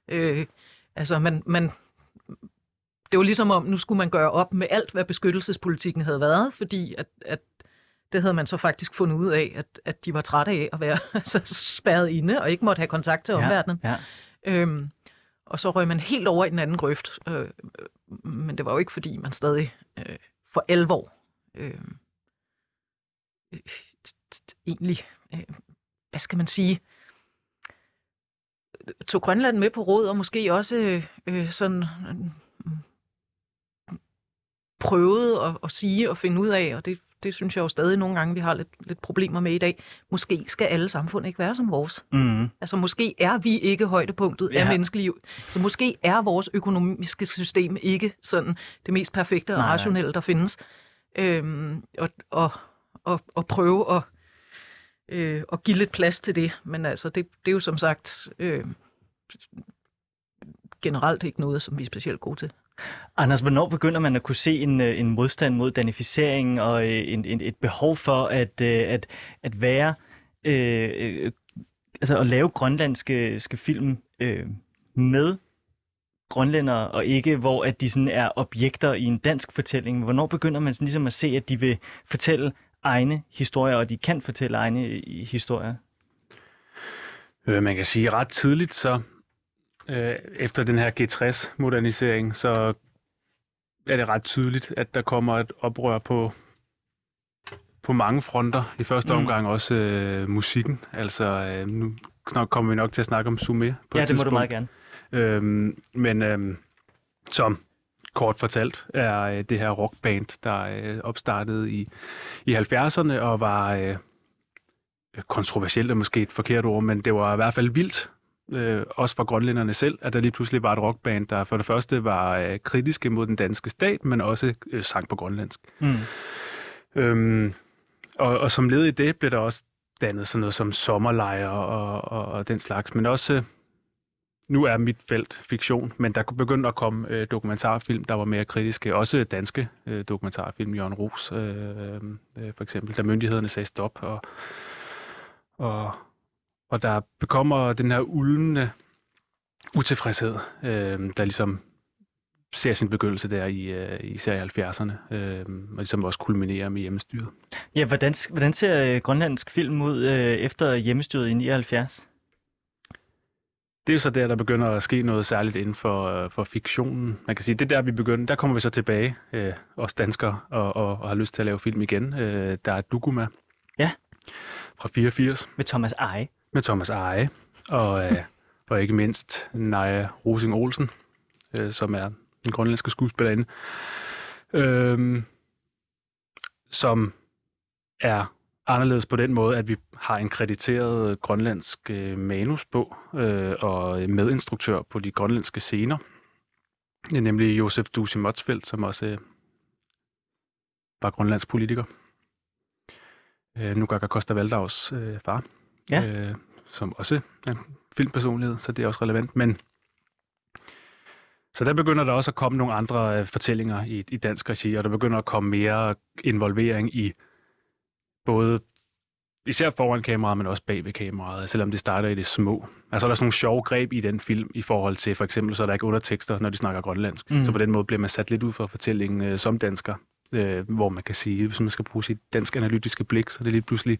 B: Øh, altså, man, man, det var ligesom om, nu skulle man gøre op med alt, hvad beskyttelsespolitikken havde været, fordi at, at det havde man så faktisk fundet ud af, at, at de var trætte af at være altså, spærret inde og ikke måtte have kontakt til omverdenen.
A: Ja, ja.
B: Øhm, og så røg man helt over i den anden grøft. Øh, men det var jo ikke, fordi man stadig øh, for alvor. Øh, øh, egentlig, øh, hvad skal man sige, tog Grønland med på råd, og måske også øh, sådan øh, prøvede at, at sige og finde ud af, og det, det synes jeg jo stadig nogle gange, vi har lidt, lidt problemer med i dag. Måske skal alle samfund ikke være som vores.
A: Mm.
B: Altså måske er vi ikke højdepunktet ja. af menneskeliv. Så måske er vores økonomiske system ikke sådan det mest perfekte og rationelle, der findes øhm, og, og, og, og prøve at, øh, at give lidt plads til det. Men altså, det, det er jo som sagt øh, generelt ikke noget, som vi er specielt gode til.
A: Anders, hvornår begynder man at kunne se en, øh, en modstand mod danificering og øh, en, en, et behov for at, øh, at, at være, øh, altså at lave grønlandske skal film øh, med grønlændere, og ikke hvor at de sådan er objekter i en dansk fortælling. Hvornår begynder man sådan ligesom at se, at de vil fortælle egne historier, og de kan fortælle egne historier?
C: Man kan sige ret tidligt, så øh, efter den her G60-modernisering, så er det ret tydeligt, at der kommer et oprør på, på mange fronter. I første mm. omgang også øh, musikken. Altså, øh, nu kommer vi nok til at snakke om Sumé på
A: Ja,
C: et
A: det må du meget gerne.
C: Øhm, men øhm, som kort fortalt er øh, det her rockband, der øh, opstartede i, i 70'erne og var øh, kontroversielt er måske et forkert ord, men det var i hvert fald vildt, øh, også for grønlænderne selv, at der lige pludselig var et rockband, der for det første var øh, kritiske mod den danske stat, men også øh, sang på grønlandsk.
A: Mm.
C: Øhm, og, og som led i det blev der også dannet sådan noget som sommerlejre og, og, og den slags, men også, nu er mit felt fiktion, men der begyndte at komme øh, dokumentarfilm, der var mere kritiske, også danske øh, dokumentarfilm, Jørgen Ros øh, øh, for eksempel, da myndighederne sagde stop, og, og, og der bekommer den her ulmende utilfredshed, øh, der ligesom ser sin begyndelse der i øh, især i 70'erne, øh, og ligesom også kulminerer med hjemmestyret.
A: Ja, hvordan, hvordan ser øh, grønlandsk film ud øh, efter hjemmestyret i 79?
C: Det er jo så der, der begynder at ske noget særligt inden for, øh, for fiktionen. Man kan sige, det er der, vi begynder. Der kommer vi så tilbage, øh, os danskere, og, og, og har lyst til at lave film igen. Øh, der er Duguma.
A: Ja.
C: Fra 84
A: Med Thomas Eje
C: med Thomas Eje, og, øh, og ikke mindst Naja Rosing Olsen, øh, som er en grønlandske skuespillerinde, øh, som er anderledes på den måde, at vi har en krediteret grønlandsk øh, manus på øh, og medinstruktør på de grønlandske scener. Det er nemlig Josef Dusi Motsfeldt, som også øh, var grønlandsk politiker. Øh, Nugaga Costa Valdaus øh, far
A: Ja.
C: øh, som også er en filmpersonlighed, så det er også relevant. Men så der begynder der også at komme nogle andre øh, fortællinger i, i dansk regi, og der begynder at komme mere involvering i både især foran kameraet, men også bag ved kameraet, selvom det starter i det små. Altså der er sådan nogle sjove greb i den film, i forhold til for eksempel, så er der ikke undertekster, når de snakker grønlandsk.
A: Mm.
C: Så på den måde bliver man sat lidt ud for fortællingen øh, som dansker, øh, hvor man kan sige, hvis man skal bruge sit dansk analytiske blik, så er det lige pludselig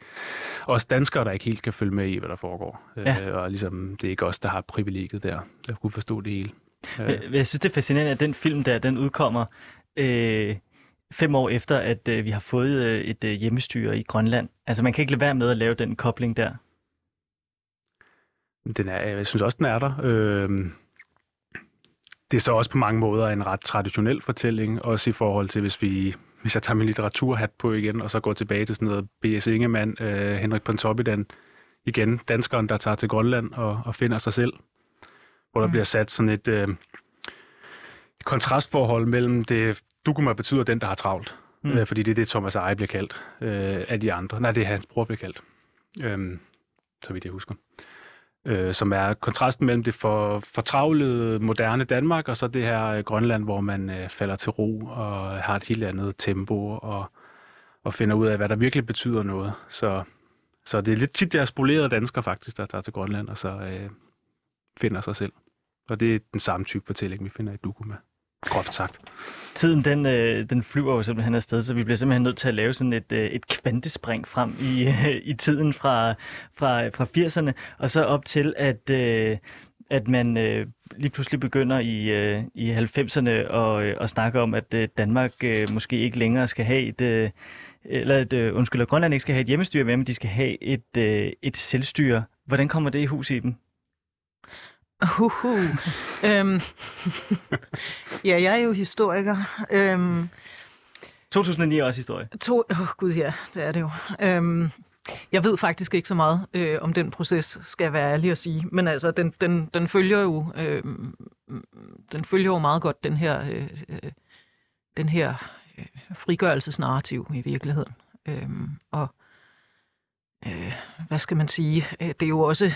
C: også danskere, der ikke helt kan følge med i, hvad der foregår.
A: Ja.
C: Øh, og ligesom, det er ikke os, der har privilegiet der, der kunne forstå det hele. Øh,
A: Jeg, jeg synes, det er fascinerende, at den film der, den udkommer øh, fem år efter, at øh, vi har fået øh, et øh, hjemmestyre i Grønland. Altså, man kan ikke lade være med at lave den kobling der.
C: Den er, jeg synes også, den er der. Øh, det er så også på mange måder en ret traditionel fortælling, også i forhold til, hvis vi hvis jeg tager min litteraturhat på igen, og så går tilbage til sådan noget B.S. Ingemann, øh, Henrik Pontoppidan, igen, danskeren, der tager til Grønland og, og finder sig selv, hvor der
B: Mm.
C: bliver sat sådan et, øh, et kontrastforhold mellem det, Duguma betyder den, der har travlt,
A: mm.
C: øh, fordi det er det, Thomas Eje bliver kaldt øh, af de andre. Nej, det er hans bror bliver kaldt, øh, så vidt jeg husker øh, øh, som er kontrasten mellem det for, fortravlede moderne Danmark, og så det her øh, Grønland, hvor man øh, falder til ro og har et helt andet tempo, og, og finder ud af, hvad der virkelig betyder noget. Så, så det er lidt tit, det er spolerede danskere faktisk, der tager til Grønland, og så øh, finder sig selv. Og det er den samme type fortælling, vi finder i Dukuma. Groft sagt.
A: Tiden, den, øh, den flyver jo simpelthen afsted, så vi bliver simpelthen nødt til at lave sådan et, øh, et kvantespring frem i, øh, i tiden fra, fra, fra 80'erne, og så op til, at, øh, at man øh, lige pludselig begynder i, øh, i 90'erne at, øh, at snakke om, at øh, Danmark øh, måske ikke længere skal have et... Øh, eller at, øh, undskyld, at Grønland ikke skal have et hjemmestyre, men de skal have et, øh, et selvstyre. Hvordan kommer det i hus i dem?
B: Uhu. øhm, ja, jeg er jo historiker. Øhm,
A: 2009 er også historie.
B: to, oh, gud ja, det er det jo. Øhm, jeg ved faktisk ikke så meget øh, om den proces, skal jeg være ærlig at sige. Men altså, den, den, den følger jo øh, den følger jo meget godt den her, øh, øh, den her øh, frigørelsesnarrativ i virkeligheden. Øhm, og øh, hvad skal man sige? Øh, Det er jo også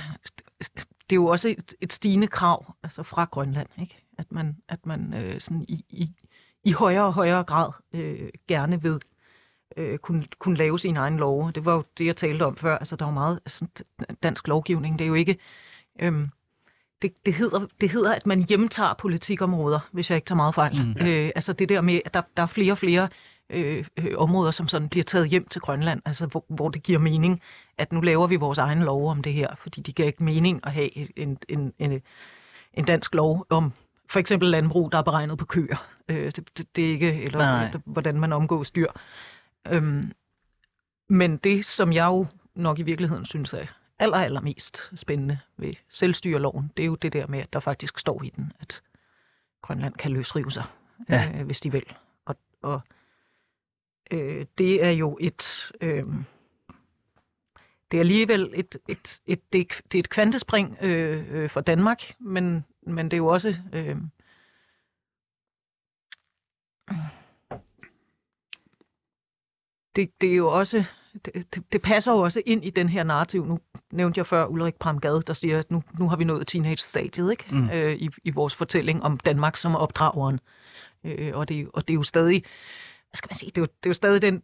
B: det er jo også et, et stigende krav altså fra Grønland, ikke? At man, at man øh, sådan i, i, i højere og højere grad øh, gerne vil øh, kunne, kunne lave sine egne love. Det var jo det, jeg talte om før. Altså, der er jo meget sådan, dansk lovgivning. Det er jo ikke, øhm, det, det, hedder, det hedder, at man hjemtager politikområder, hvis jeg ikke tager meget fejl.
A: Mm.
B: Øh, altså det der med, at der, der er flere og flere øh, øh, områder, som sådan bliver taget hjem til Grønland, altså hvor, hvor det giver mening, at nu laver vi vores egen lov om det her, fordi det giver ikke mening at have en, en, en, en dansk lov om for eksempel landbrug, der er beregnet på køer. Øh, det, det, det er ikke, eller.
A: Nej.
B: hvordan man omgås dyr. Øhm, men det, som jeg jo nok i virkeligheden synes er aller, allermest spændende ved selvstyreloven, det er jo det der med, at der faktisk står i den, at Grønland kan løsrive sig,
A: Ja.
B: øh, hvis de vil. Og, og øh, det er jo et... Øh, det er alligevel et, et, et, det er, det er et kvantespring øh, øh, for Danmark, men, men det er jo også... Øh, det, det er jo også... Det, det, det passer jo også ind i den her narrativ. Nu nævnte jeg før Ulrik Pramgade, der siger, at nu, nu har vi nået teenage-stadiet ikke?
A: Mm.
B: Øh, i, i vores fortælling om Danmark som opdrageren. Øh, og, det, og det er jo stadig hvad skal man sige, det er jo, det er jo stadig den,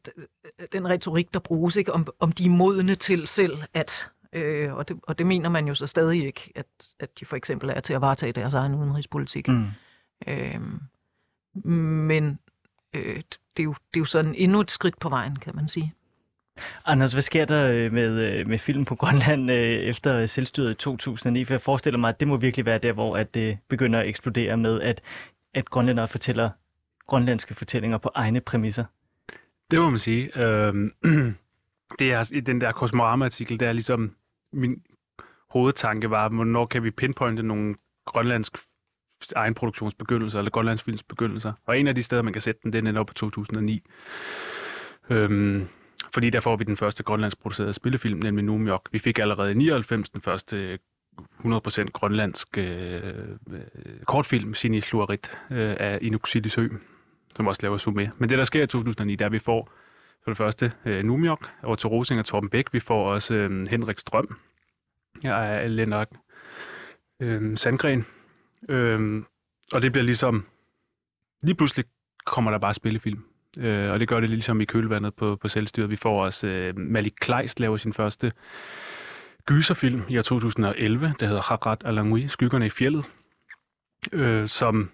B: den retorik, der bruges, ikke? Om, om de er modne til selv at, øh, og, det, og det mener man jo så stadig ikke, at, at de for eksempel er til at varetage deres egen udenrigspolitik.
A: Mm.
B: Øh, men øh, det, er jo, det er jo sådan endnu et skridt på vejen, kan man sige.
A: Anders, hvad sker der øh, med, øh, med film på Grønland øh, efter selvstyret i 2009? For jeg forestiller mig, at det må virkelig være der, hvor at det begynder at eksplodere med, at, at grønlændere fortæller grønlandske fortællinger på egne præmisser.
C: Det må man sige. Øhm, det er i den der Cosmorama-artikel, der er ligesom min hovedtanke var, hvornår kan vi pinpointe nogle grønlandsk egenproduktionsbegyndelser, eller grønlandsfilms begyndelser. Og en af de steder, man kan sætte den, den er oppe på 2009. Øhm, fordi der får vi den første grønlandsproducerede spillefilm, nemlig Numjok. Vi fik allerede i 99 den første 100% grønlandsk øh, øh, kortfilm, Sini Fluorit, øh, af Inuk Silisø, som også laver med. Men det, der sker i 2009, der vi får for det første øh, Numjok og til Rosing og Torben Bæk. Vi får også øh, Henrik Strøm ja, af Lennart øh, Sandgren. Øh, og det bliver ligesom... Lige pludselig kommer der bare spillefilm. Øh, og det gør det ligesom i kølvandet på, på selvstyret. Vi får også øh, Malik Kleist laver sin første gyserfilm i år 2011, der hedder Harat Alangui, Skyggerne i fjellet, øh, som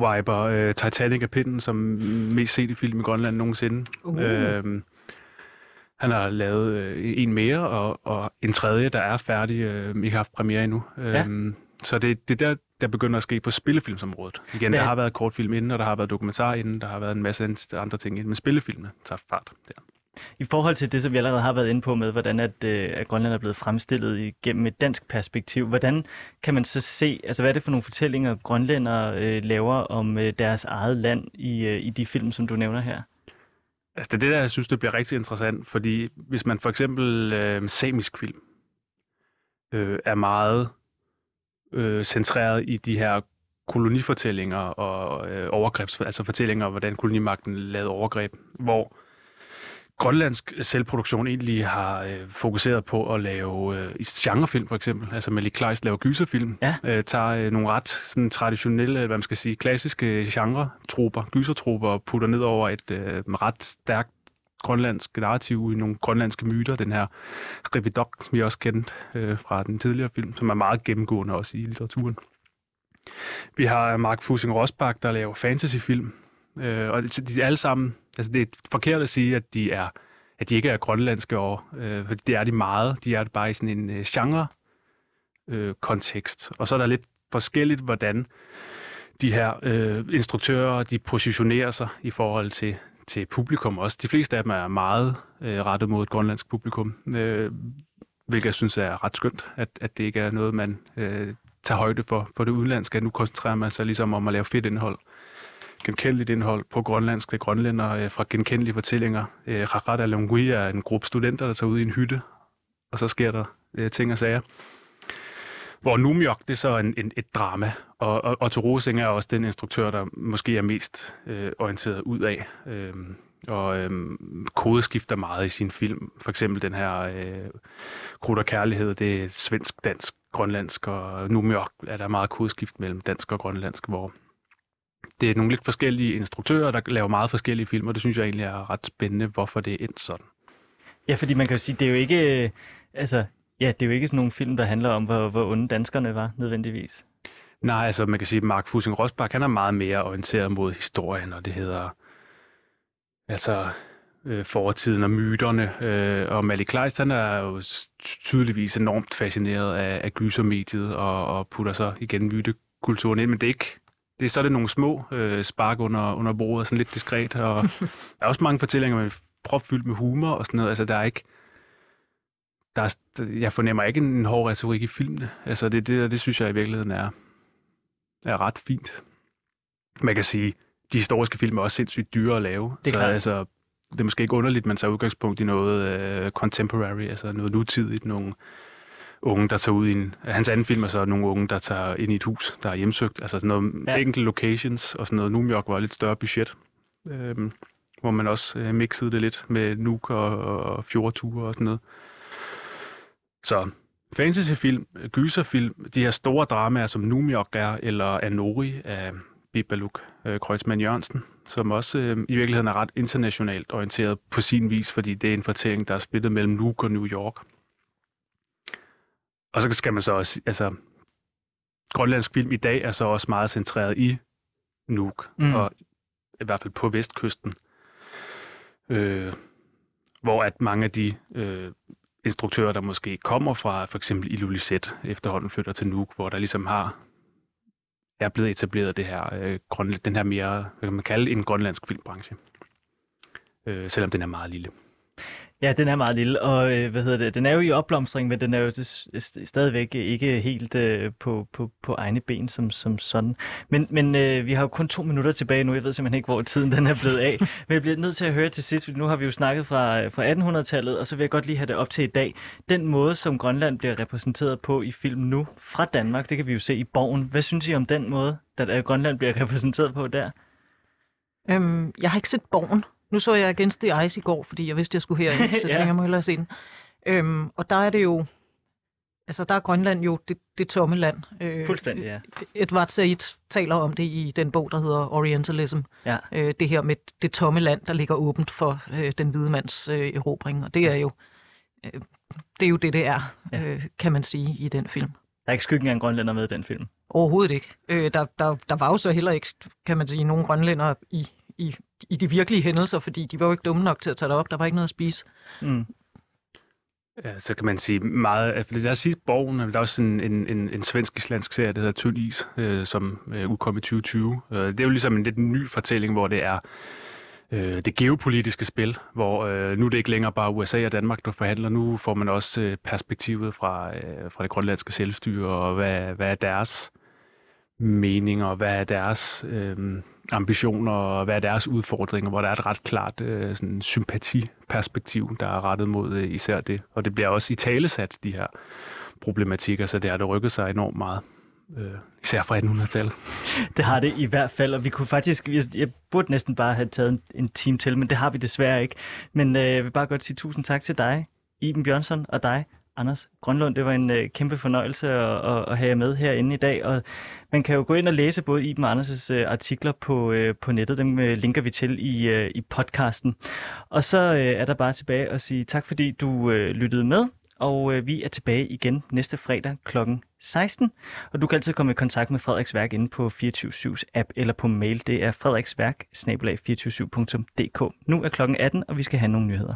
C: wiper øh, Titanic af pinden som mest set i film i Grønland nogensinde.
B: Uh.
C: Øh, han har lavet øh, en mere, og, og en tredje, der er færdig, øh, ikke har haft premiere endnu.
A: Ja.
C: Øh, så det, det er der, der begynder at ske på spillefilmsområdet. Igen,
A: Hvad-
C: der har været kortfilm inden, og der har været dokumentar inden, der har været en masse andre ting inden, men spillefilmene tager fart der.
A: I forhold til det, som vi allerede har været inde på med, hvordan at, øh, at Grønland er blevet fremstillet igennem et dansk perspektiv, hvordan kan man så se, altså hvad er det for nogle fortællinger, grønlændere øh, laver om øh, deres eget land i, øh, i de film, som du nævner her?
C: Altså, det er det, der jeg synes, det bliver rigtig interessant, fordi hvis man for eksempel øh, samisk film øh, er meget øh, centreret i de her kolonifortællinger og øh, overgrebs, altså fortællinger om, hvordan kolonimagten lavede overgreb, hvor grønlandsk selvproduktion egentlig har øh, fokuseret på at lave øh, i genrefilm for eksempel, altså Malik Kleist laver gyserfilm,
A: Ja.
C: øh, tager øh, nogle ret sådan, traditionelle, hvad man skal sige, klassiske genre-troper, gysertroper, og putter ned over et øh, ret stærkt grønlandsk narrativ i nogle grønlandske myter, den her Rividok, som vi også kendte øh, fra den tidligere film, som er meget gennemgående også i litteraturen. Vi har Mark Fusing Rosbach, der laver fantasyfilm, øh, og de er alle sammen, altså det er forkert at sige, at de er at de ikke er grønlandske år, øh, for det er de meget. De er det bare i sådan en øh, genre øh, kontekst. Og så er der lidt forskelligt, hvordan de her øh, instruktører, de positionerer sig i forhold til, til publikum også. De fleste af dem er meget øh, rettet mod et grønlandsk publikum, øh, hvilket jeg synes er ret skønt, at, at det ikke er noget, man øh, tager højde for, for det udenlandske. Nu koncentrerer man sig ligesom om at lave fedt indhold genkendeligt indhold på grønlandsk ved grønlænder øh, fra genkendelige fortællinger. Øh, Rarat Alungui er en gruppe studenter, der tager ud i en hytte, og så sker der øh, ting og sager. Hvor Numjok, det er så en, en, et drama, og, og Otto Rosing er også den instruktør, der måske er mest øh, orienteret ud af. Øh, og øh, kodeskifter meget i sin film. For eksempel den her øh, Krudt og Kærlighed, det er svensk, dansk, grønlandsk, og Numjok er der meget kodeskift mellem dansk og grønlandsk, hvor det er nogle lidt forskellige instruktører, der laver meget forskellige film, og det synes jeg egentlig er ret spændende, hvorfor det er endt sådan.
A: Ja, fordi man kan jo sige, det er jo ikke... øh, Altså, ja, det er jo ikke sådan nogle film, der handler om, hvor, hvor onde danskerne var, nødvendigvis.
C: Nej, altså man kan sige, at Mark Fusing Rosbach, han er meget mere orienteret mod historien, og det hedder altså øh, fortiden og myterne. Øh, og Malik Kleist, han er jo tydeligvis enormt fascineret af, af gysermediet og, og putter så igen mytekulturen ind, men det er ikke det er så det nogle små øh, spark under, under bordet, sådan lidt diskret, og der er også mange fortællinger med propfyldt med humor og sådan noget, altså der er ikke der er, jeg fornemmer ikke en, hård retorik i filmene. Altså det, det, det synes jeg i virkeligheden er, er ret fint. Man kan sige, de historiske film er også sindssygt dyre at lave.
A: Det er
C: så
A: klart.
C: altså, det er måske ikke underligt, at man tager udgangspunkt i noget uh, contemporary, altså noget nutidigt, nogle unge, der tager ud i en... Hans anden film er så nogle unge, der tager ind i et hus, der er hjemsøgt. Altså sådan noget
A: Ja.
C: enkelte locations og sådan noget. New York var lidt større budget, øhm, hvor man også øh, mixede det lidt med Nuuk og, og fjordture og sådan noget. Så fantasyfilm, gyserfilm, de her store dramaer, som New York er, eller Anori af Bibaluk øh, Kreutzmann Jørgensen, som også øh, i virkeligheden er ret internationalt orienteret på sin vis, fordi det er en fortælling, der er spillet mellem Nuuk og New York. Og så skal man så også, altså, grønlandsk film i dag er så også meget centreret i Nuuk,
A: Mm.
C: og i hvert fald på vestkysten, øh, hvor at mange af de øh, instruktører, der måske kommer fra for eksempel Ilulissat, efterhånden flytter til Nuuk, hvor der ligesom har er blevet etableret det her, øh, grønland, den her mere, hvad kan man kalde en grønlandsk filmbranche. Øh, selvom den er meget lille.
A: Ja, den er meget lille, og øh, hvad hedder det, den er jo i opblomstring, men den er jo st- stadigvæk ikke helt øh, på, på, på egne ben som, som sådan. Men, men øh, vi har jo kun to minutter tilbage nu, jeg ved simpelthen ikke, hvor tiden den er blevet af. Men jeg bliver nødt til at høre til sidst, for nu har vi jo snakket fra, fra 1800-tallet, og så vil jeg godt lige have det op til i dag. Den måde, som Grønland bliver repræsenteret på i film nu fra Danmark, det kan vi jo se i Borgen. Hvad synes I om den måde, at Grønland bliver repræsenteret på der?
B: Øhm, jeg har ikke set Borgen. Nu så jeg Against the Ice i går, fordi jeg vidste, jeg skulle herind, så
A: Ja.
B: tænker, jeg må hellere se den. Øhm, og der er det jo, altså der er Grønland jo det, det tomme land. Øh,
A: Fuldstændig, ja.
B: Edward Said taler om det i den bog, der hedder Orientalism.
A: Ja.
B: Øh, det her med det tomme land, der ligger åbent for øh, den hvide mands øh, erobring. Og det er jo øh, det er jo det, det er,
A: Ja.
B: øh, kan man sige, i den film.
A: Der er ikke skyggen af en grønlænder med i den film.
B: Overhovedet ikke. Øh, der, der, der var jo så heller ikke, kan man sige, nogen grønlænder i, i, i de virkelige hændelser, fordi de var jo ikke dumme nok til at tage det op. Der var ikke noget at spise.
A: Mm.
C: Ja, så kan man sige meget... altså, Lad os sige Borgen, der er også en, en, en, en svensk-islandsk serie, der hedder Tynd Is, øh, som øh, udkom i 2020. Øh, det er jo ligesom en lidt ny fortælling, hvor det er øh, det geopolitiske spil, hvor øh, nu er det ikke længere bare USA og Danmark, der forhandler. Nu får man også øh, perspektivet fra, øh, fra det grønlandske selvstyre, og hvad, hvad er deres meninger, og hvad er deres øh, ambitioner, og hvad er deres udfordringer, hvor der er et ret klart øh, sådan sympatiperspektiv, der er rettet mod øh, især det. Og det bliver også i talesat, de her problematikker, så det har det rykket sig enormt meget. Øh, især fra 1800-tallet.
A: Det har det i hvert fald, og vi kunne faktisk, jeg, jeg burde næsten bare have taget en, en time til, men det har vi desværre ikke. Men øh, jeg vil bare godt sige tusind tak til dig, Iben Bjørnsson, og dig, Anders Grønlund. Det var en øh, kæmpe fornøjelse at, at, at have jer med herinde i dag, og man kan jo gå ind og læse både Iben og Anders' øh, artikler på, øh, på nettet. Dem øh, linker vi til i, øh, i podcasten. Og så øh, er der bare tilbage at sige tak, fordi du øh, lyttede med. Og øh, vi er tilbage igen næste fredag kl. 16. Og du kan altid komme i kontakt med Frederiks Værk inde på 24 app eller på mail. Det er frederiksværk 247dk Nu er klokken 18, og vi skal have nogle nyheder.